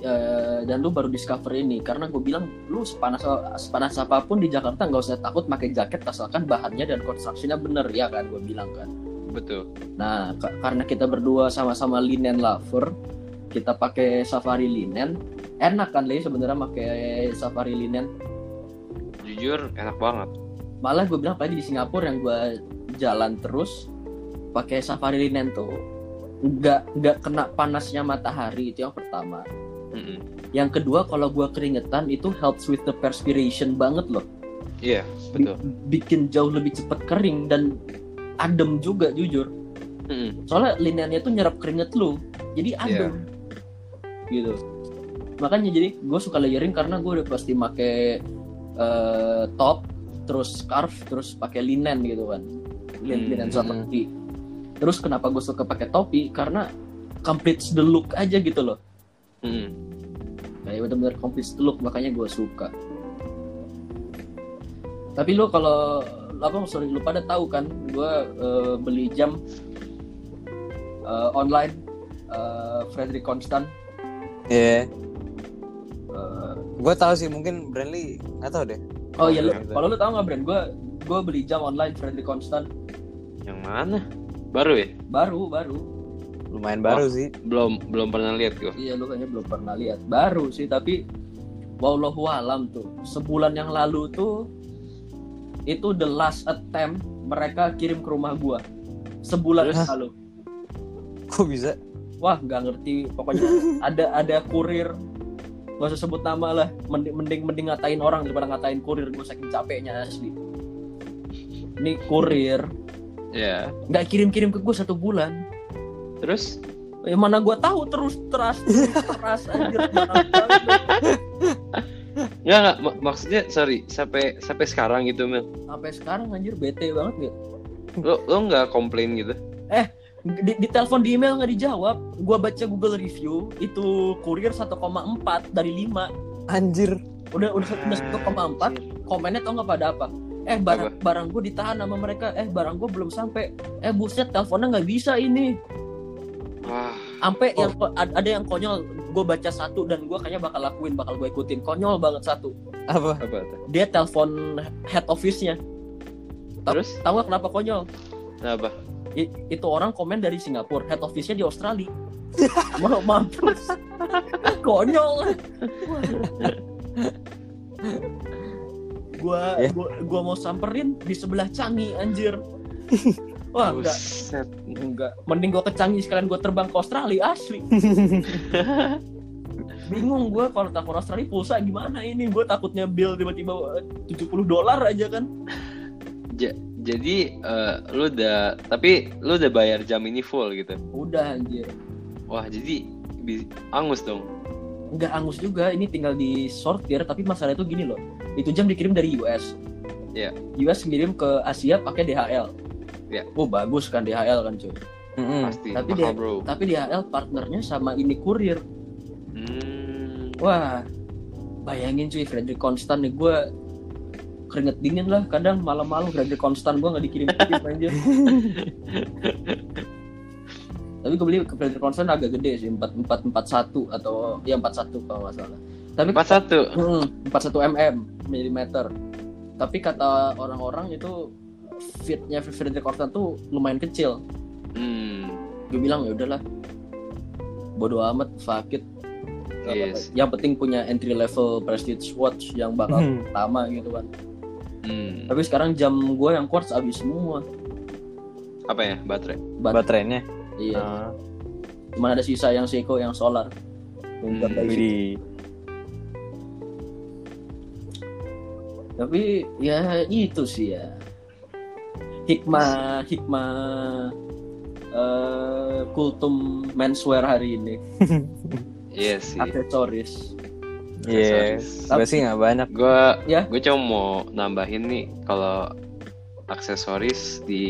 Eh, dan lu baru discover ini karena gue bilang lu sepanas sepanas apa pun di Jakarta nggak usah takut pakai jaket asalkan bahannya dan konstruksinya bener ya kan gue bilang kan. Betul. Nah, ka- karena kita berdua sama-sama linen lover, kita pakai safari linen. Enak kan, Le, sebenarnya pakai safari linen. Jujur enak banget. Malah gue bilang tadi di Singapura yang gue jalan terus pakai safari linen tuh nggak nggak kena panasnya matahari itu yang pertama. Mm-mm. Yang kedua kalau gue keringetan itu helps with the perspiration banget loh. Iya, Bi- betul. bikin jauh lebih cepat kering dan adem juga jujur Mm-mm. soalnya linennya tuh nyerap keringet lu jadi adem gitu. Makanya jadi gue suka layering karena gue udah pasti make eh, top terus scarf terus pakai linen gitu kan. Linen, Hmm. linen seperti terus kenapa gue suka pakai topi? Karena completes the look aja gitu loh. Mm-mm. kayak bener-bener completes the look makanya gue suka. Tapi lu kalau apa sorry lu pada tahu kan gue eh, beli jam eh, online eh, Frederick Constant Iya. Eh, Gue tahu sih mungkin Brandly nggak tahu deh. oh iya lu Gitu. kalau lu tahu nggak brand gue gue beli jam online Frederick Constant Yang mana? Baru ya? baru baru Lumayan baru sih. Belum belum pernah lihat gue. iya lu kayaknya belum pernah lihat baru sih tapi wallahu alam tuh sebulan yang lalu tuh itu the last attempt mereka kirim ke rumah gua sebulan Terus? yang lalu Kok bisa? Wah nggak ngerti pokoknya ada ada kurir gak usah sebut nama lah mending mending, mending ngatain orang daripada ngatain kurir gue saking capeknya asli ini kurir Ya. nggak kirim kirim ke gue satu bulan Terus? Ya mana gua tahu terus teras teras anjir. Nggak, nggak. Mak- maksudnya sorry sampai sampai sekarang gitu Mel. sampai sekarang anjir bete banget gitu. Lo lo nggak komplain gitu? Di, di telepon di email nggak dijawab. Gua baca Google review itu kurir 1,4 dari 5. Anjir. Udah udah udah 1,4 komennya tau nggak pada apa? Eh barang barang gue ditahan sama mereka. Eh barang gue belum sampai. Eh buset teleponnya nggak bisa ini. Wah. Sampai Oh. yang ada yang konyol. Gue baca satu dan gue kayaknya bakal lakuin, bakal gue ikutin. Konyol banget satu. Apa? Apa? Dia telepon head office-nya. Tau- Terus? Tahu nggak kenapa konyol? Apa? I- itu orang komen dari Singapura, head office-nya di Australia. Mau mampus. Konyol. gua, Ya. gua gua mau samperin di sebelah Canggih anjir. Wah, enggak, enggak. Mending gua ke Canggih sekalian gua terbang ke Australia asli. Bingung gua kalau telepon Australia pulsa gimana ini? Gua takutnya bill tiba-tiba eh, 70 dolar aja kan. Jadi eh, lu udah tapi lu udah bayar jam ini full gitu. Udah anjir. Wah, jadi angus dong. nggak angus juga ini tinggal di sortir tapi masalah itu gini loh itu jam dikirim dari US Iya. US ngirim ke Asia pakai DHL Iya. oh bagus kan DHL kan cuy Mm-mm. Pasti Tapi mahal, dia- Bro. tapi DHL partnernya sama ini kurir Hmm. wah bayangin cuy Frederick Constant nih gue keringet dingin lah kadang malam-malam Frederick Constant gue nggak dikirim kirim aja tapi gue beli ke Frederick Constant agak gede sih empat empat empat satu atau ya empat satu kalau nggak salah tapi 41. Hmm, 41 mm milimeter. Tapi kata orang-orang itu fitnya Frederick Constant tuh lumayan kecil. Hmm. Gue bilang ya udahlah. Bodoh amat, sakit. Yes. Yang penting punya entry level prestige watch yang bakal Hmm. lama gitu kan. Hmm. Tapi sekarang jam gue yang quartz habis semua. Apa ya? Baterai. Bat- Baterainya. iya. Ah, Cuman ada sisa yang Seiko yang solar. Hmm. Widih. Tapi ya itu sih ya. Hikmah hikmah eh, kultum menswear hari ini Iya sih. aksesoris. Iya. Aksesoris. Gue sih nggak banyak. Gue Ya. gue cuma mau nambahin nih kalau aksesoris di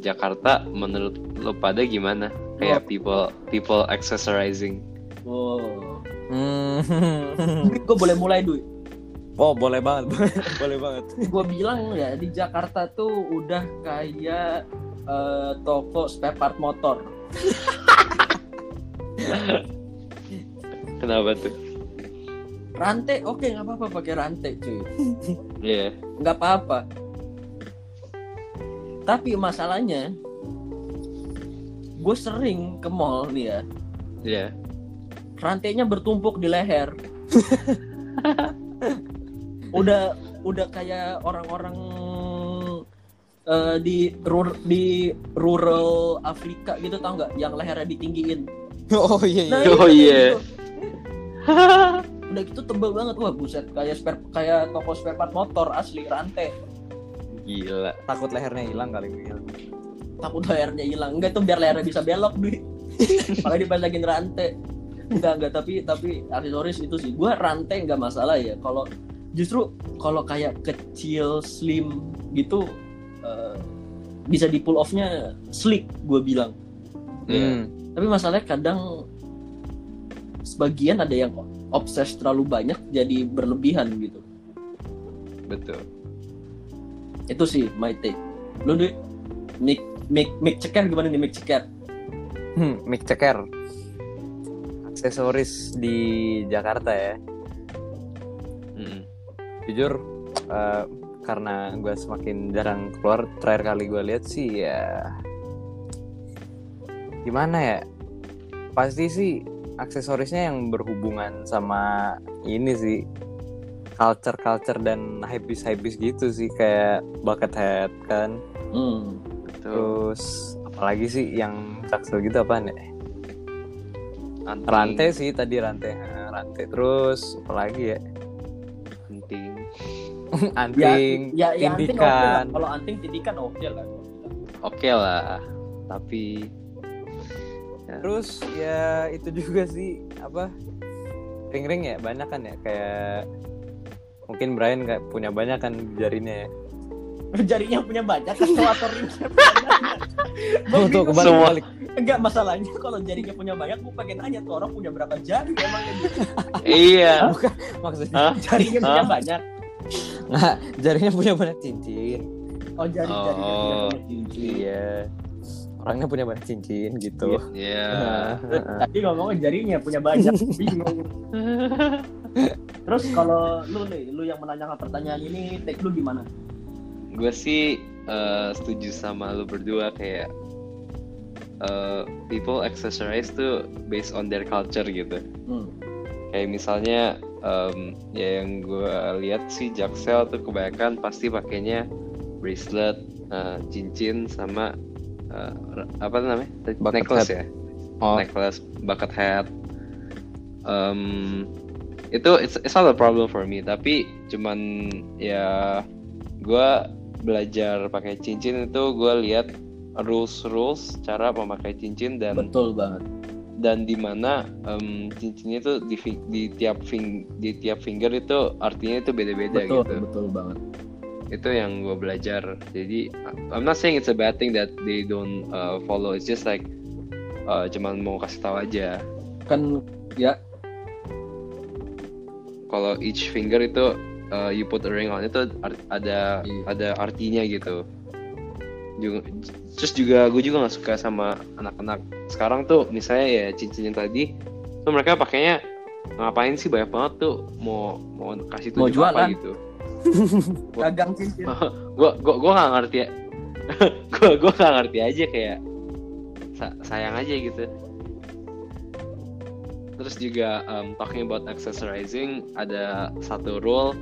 Jakarta menurut lo pada gimana? Kayak people people accessorizing. Wow. Hmm. Gue boleh mulai dulu. Oh boleh banget, boleh banget. Gue bilang ya di Jakarta tuh udah kayak eh, toko spare part motor. Kenapa tuh? Rantai oke nggak apa-apa pakai rantai cuy. Iya. nggak apa-apa. Tapi masalahnya gue sering ke mall nih ya Iya. rantainya bertumpuk di leher. udah udah kayak orang-orang eh, di rur, di rural Afrika gitu tau nggak yang lehernya ditinggiin. Oh iya iya. Oh, itu kayak iya. gitu. Udah gitu tebel banget wah buset kayak spare kayak toko spare part motor asli rantai. Gila. Takut lehernya hilang kali gitu. takut layarnya hilang enggak tuh biar layarnya bisa belok duit makanya dipasangin rantai enggak enggak tapi tapi aksesoris itu sih gua rantai enggak masalah ya kalau justru kalau kayak kecil slim gitu eh, bisa di pull off-nya slick gue bilang Iya. Hmm. tapi masalahnya kadang sebagian ada yang obses terlalu banyak jadi berlebihan gitu betul itu sih my take lu duit mic mic mic ceker gimana nih mic ceker Hmm, mic ceker. Aksesoris di Jakarta ya. Mm-mm. Jujur eh, karena gue semakin jarang keluar, terakhir kali gue lihat sih ya gimana ya? Pasti sih aksesorisnya yang berhubungan sama ini sih culture-culture dan hypebeast-hypebeast gitu sih kayak bucket hat kan. hmm. betul Terus apalagi sih yang jaksel gitu apaan ya? Anting, rantai sih tadi rantai rantai terus apalagi ya anting anting ya, ya anting oke lah. tindikan kalau anting tindikan oke lah oke lah tapi terus ya itu juga sih apa ring ring ya banyak kan ya kayak mungkin Brian nggak punya banyak kan jarinya ya jarinya punya banyak atau atau ringnya punya banyak Gua tuh tuh bingung. kebalik Semua. kebalik enggak masalahnya kalau jarinya punya banyak gue pengen nanya tuh orang punya berapa jari emangnya gitu. iya maksudnya Hah? jarinya punya Hah? banyak nggak jarinya punya banyak cincin oh jari jarinya punya Oh. banyak cincin iya orangnya punya banyak cincin gitu. Iya. Nah, tadi ngomongnya jarinya punya banyak bingung. Terus kalau lu nih lu yang menanyakan pertanyaan ini take lu gimana? Gue sih eh, setuju sama lu berdua kayak eh, people accessorize tuh based on their culture gitu. Hmm. kayak misalnya em, ya yang gue lihat sih jaksel tuh kebanyakan pasti pakainya bracelet eh, cincin sama eh, apa namanya? Bucket necklace hat. ya? Oh. Necklace bucket hat Em, itu it's, it's not a problem for me tapi cuman ya gue belajar pakai cincin itu gue lihat rules rules cara memakai cincin dan betul banget. dan di mana em, cincinnya itu di, di tiap fing, di tiap finger itu artinya itu beda-beda betul gitu. betul banget itu yang gue belajar. Jadi I'm not saying it's a bad thing that they don't uh, follow. It's just like uh, cuman mau kasih tahu aja. Kan ya. Kalau each finger itu uh, you put a ring on itu ada Iya. ada artinya gitu. Juga, terus juga gue juga nggak suka sama anak-anak. Sekarang tuh misalnya ya cincin yang tadi tuh mereka pakainya ngapain sih? Banyak banget tuh. Mau mau kasih Mau tunjuk apa gitu dagang cincin. Gue gue gue nggak ngerti ya. Gue gue nggak ngerti aja kayak sa- sayang aja gitu. Terus juga um, talking about accessorizing ada satu rule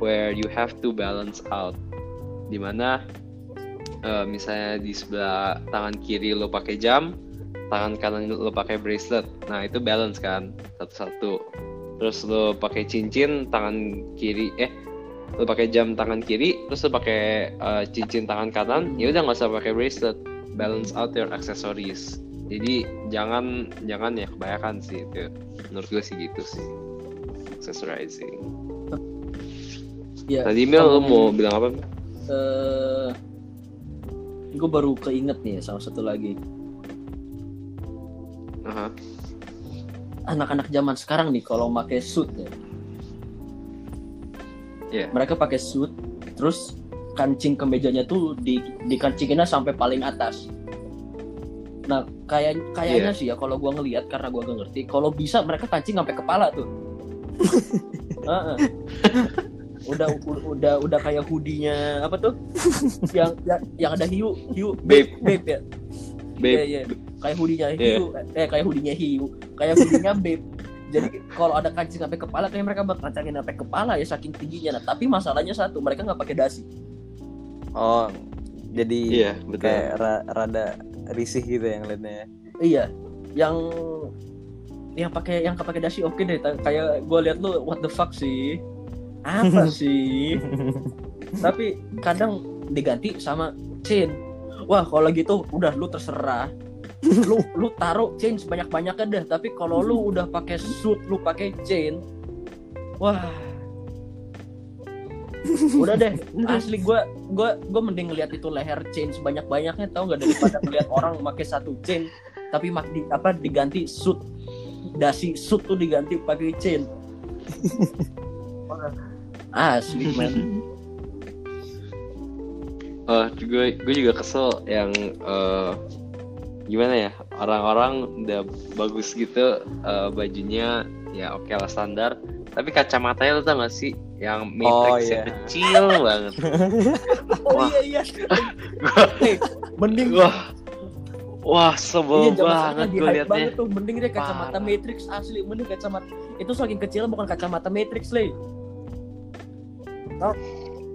where you have to balance out. Di mana uh, misalnya di sebelah tangan kiri lo pakai jam tangan kanan lo pakai bracelet. Nah itu balance kan satu-satu. Terus lo pakai cincin tangan kiri eh lo pakai jam tangan kiri terus lo pakai uh, cincin tangan kanan ya udah nggak usah pakai bracelet. Balance out your accessories. Jadi jangan jangan ya kebanyakan sih itu. Menurut gue sih gitu sih. Accessorizing. Ya tadi Mel ngomong- mau bilang apa eh gue baru keinget nih sama satu lagi. Anak-anak zaman sekarang nih kalau pakai suit ya Iya. mereka pakai suit terus kancing kemejanya tuh di dikancinginnya sampai paling atas nah kayak kayaknya Iya. sih ya kalau gua ngelihat karena gua gak ngerti kalau bisa mereka kancing sampai kepala tuh Heeh. udah u- udah udah kayak hoodie-nya apa tuh yang yang, yang ada hiu hiu Babe. babe ya babe Iya, iya. kayak hoodie-nya Iya. hiu eh kayak hoodie-nya hiu kayak hoodie-nya babe jadi kalau ada kancing sampai kepala kayak mereka bakal kancingin sampai kepala ya saking tingginya. Nah tapi masalahnya satu mereka nggak pakai dasi. Oh jadi iya betul. kayak ra- rada risih gitu yang liatnya iya yang yang pakai yang pakai dasi oke deh. Ta- kayak gue liat lu what the fuck sih? Apa sih? Tapi kadang diganti sama chain wah kalau gitu udah lu terserah lu lu taruh chain sebanyak banyaknya deh tapi kalau lu udah pakai suit lu pakai chain wah. Udah deh asli gue gue gue mending ngeliat itu leher chain sebanyak banyaknya tau nggak? Daripada ngeliat orang pakai satu chain tapi mak di, apa diganti suit. Dasi suit tuh diganti pakai chain. Asli man Oh, gue gue juga kesel yang eh, gimana ya orang-orang udah bagus gitu eh, bajunya ya oke lah standar. Tapi kacamatanya lu tau gak sih yang Oh, matrix iya. kecil banget. Oh Wah. iya iya. Gua- mending. Wah. Wah sebel Iya, banget gue liatnya. banget tuh. Mending deh kacamata Parah. matrix asli. Mending kacamata itu saking kecil bukan kacamata matrix Tau?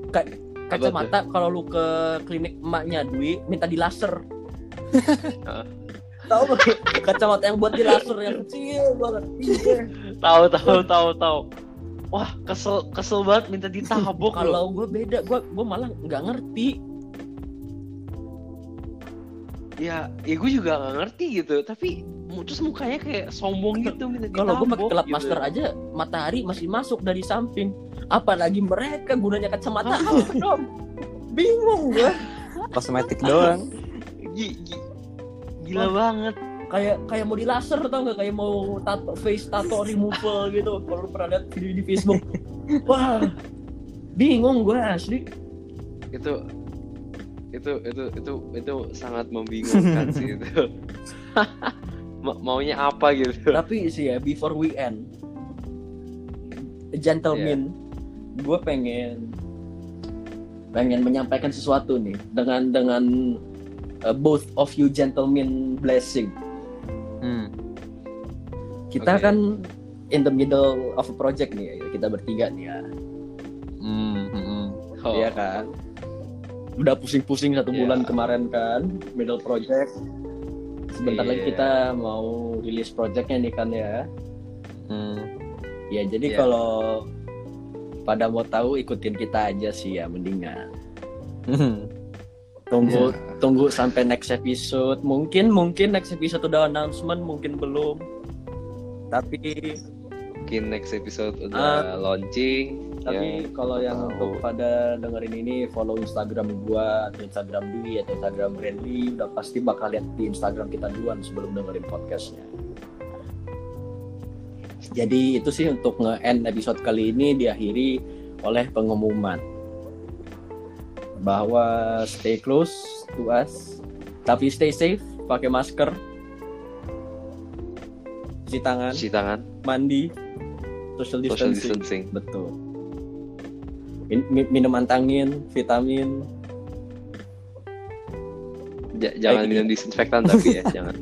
Ka- kacamata kalau lu ke klinik emaknya Dwi minta di laser? Tahu kacamata yang buat di laser yang kecil banget. Tahu tahu tahu tahu. Wah kesel kesel banget minta ditabuk loh kalau gue beda gue gue malah nggak ngerti. Ya ya gue juga gak ngerti gitu. Tapi terus mukanya kayak sombong gitu minta kalau gue pakai ditabuk kelab gitu. master aja matahari masih masuk dari samping. Apalagi mereka gunanya kacamata. Apa dong bingung gue Kosmetik doang. Gi- gi- gila banget. Kayak kayak mau di laser tau nggak? Kayak mau tato face tato removal gitu. Kalau lu pernah lihat video di Facebook. Wah bingung gue asli. Itu itu itu itu itu sangat membingungkan sih itu. Ma- maunya apa gitu. Tapi sih ya before we end gentleman gue pengen pengen menyampaikan sesuatu nih dengan dengan uh, both of you gentlemen blessing Hmm. kita Oke. kan in the middle of a project nih kita bertiga nih ya Hmm, hmm, hmm. Oh, Iya kan udah pusing-pusing satu Iya. bulan kemarin kan middle project sebentar lagi Iya. kita mau rilis projectnya nih kan ya Hmm. ya jadi Iya. kalau pada mau tahu ikutin kita aja sih ya mendingan Hmm. Tunggu Iya. tunggu sampai next episode. Mungkin mungkin next episode udah announcement mungkin belum. Tapi mungkin next episode udah launching tapi ya, kalau yang tahu. untuk pada dengerin ini follow Instagram gua atau Instagram Dwi atau Instagram Brandly udah pasti bakal lihat di Instagram kita duluan sebelum dengerin podcastnya. Jadi itu sih untuk nge-end episode kali ini diakhiri oleh pengumuman bahwa stay close to us tapi stay safe pakai masker cuci tangan cuci tangan mandi social social distancing distancing Betul. Min- mi- minuman tangin, vitamin. Ja- jangan Baik, minum disinfektan tapi ya jangan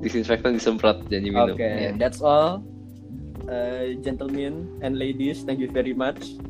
disinfektan disemprot jangan Oke, minum ya. that's all. Uh, gentlemen and ladies, thank you very much.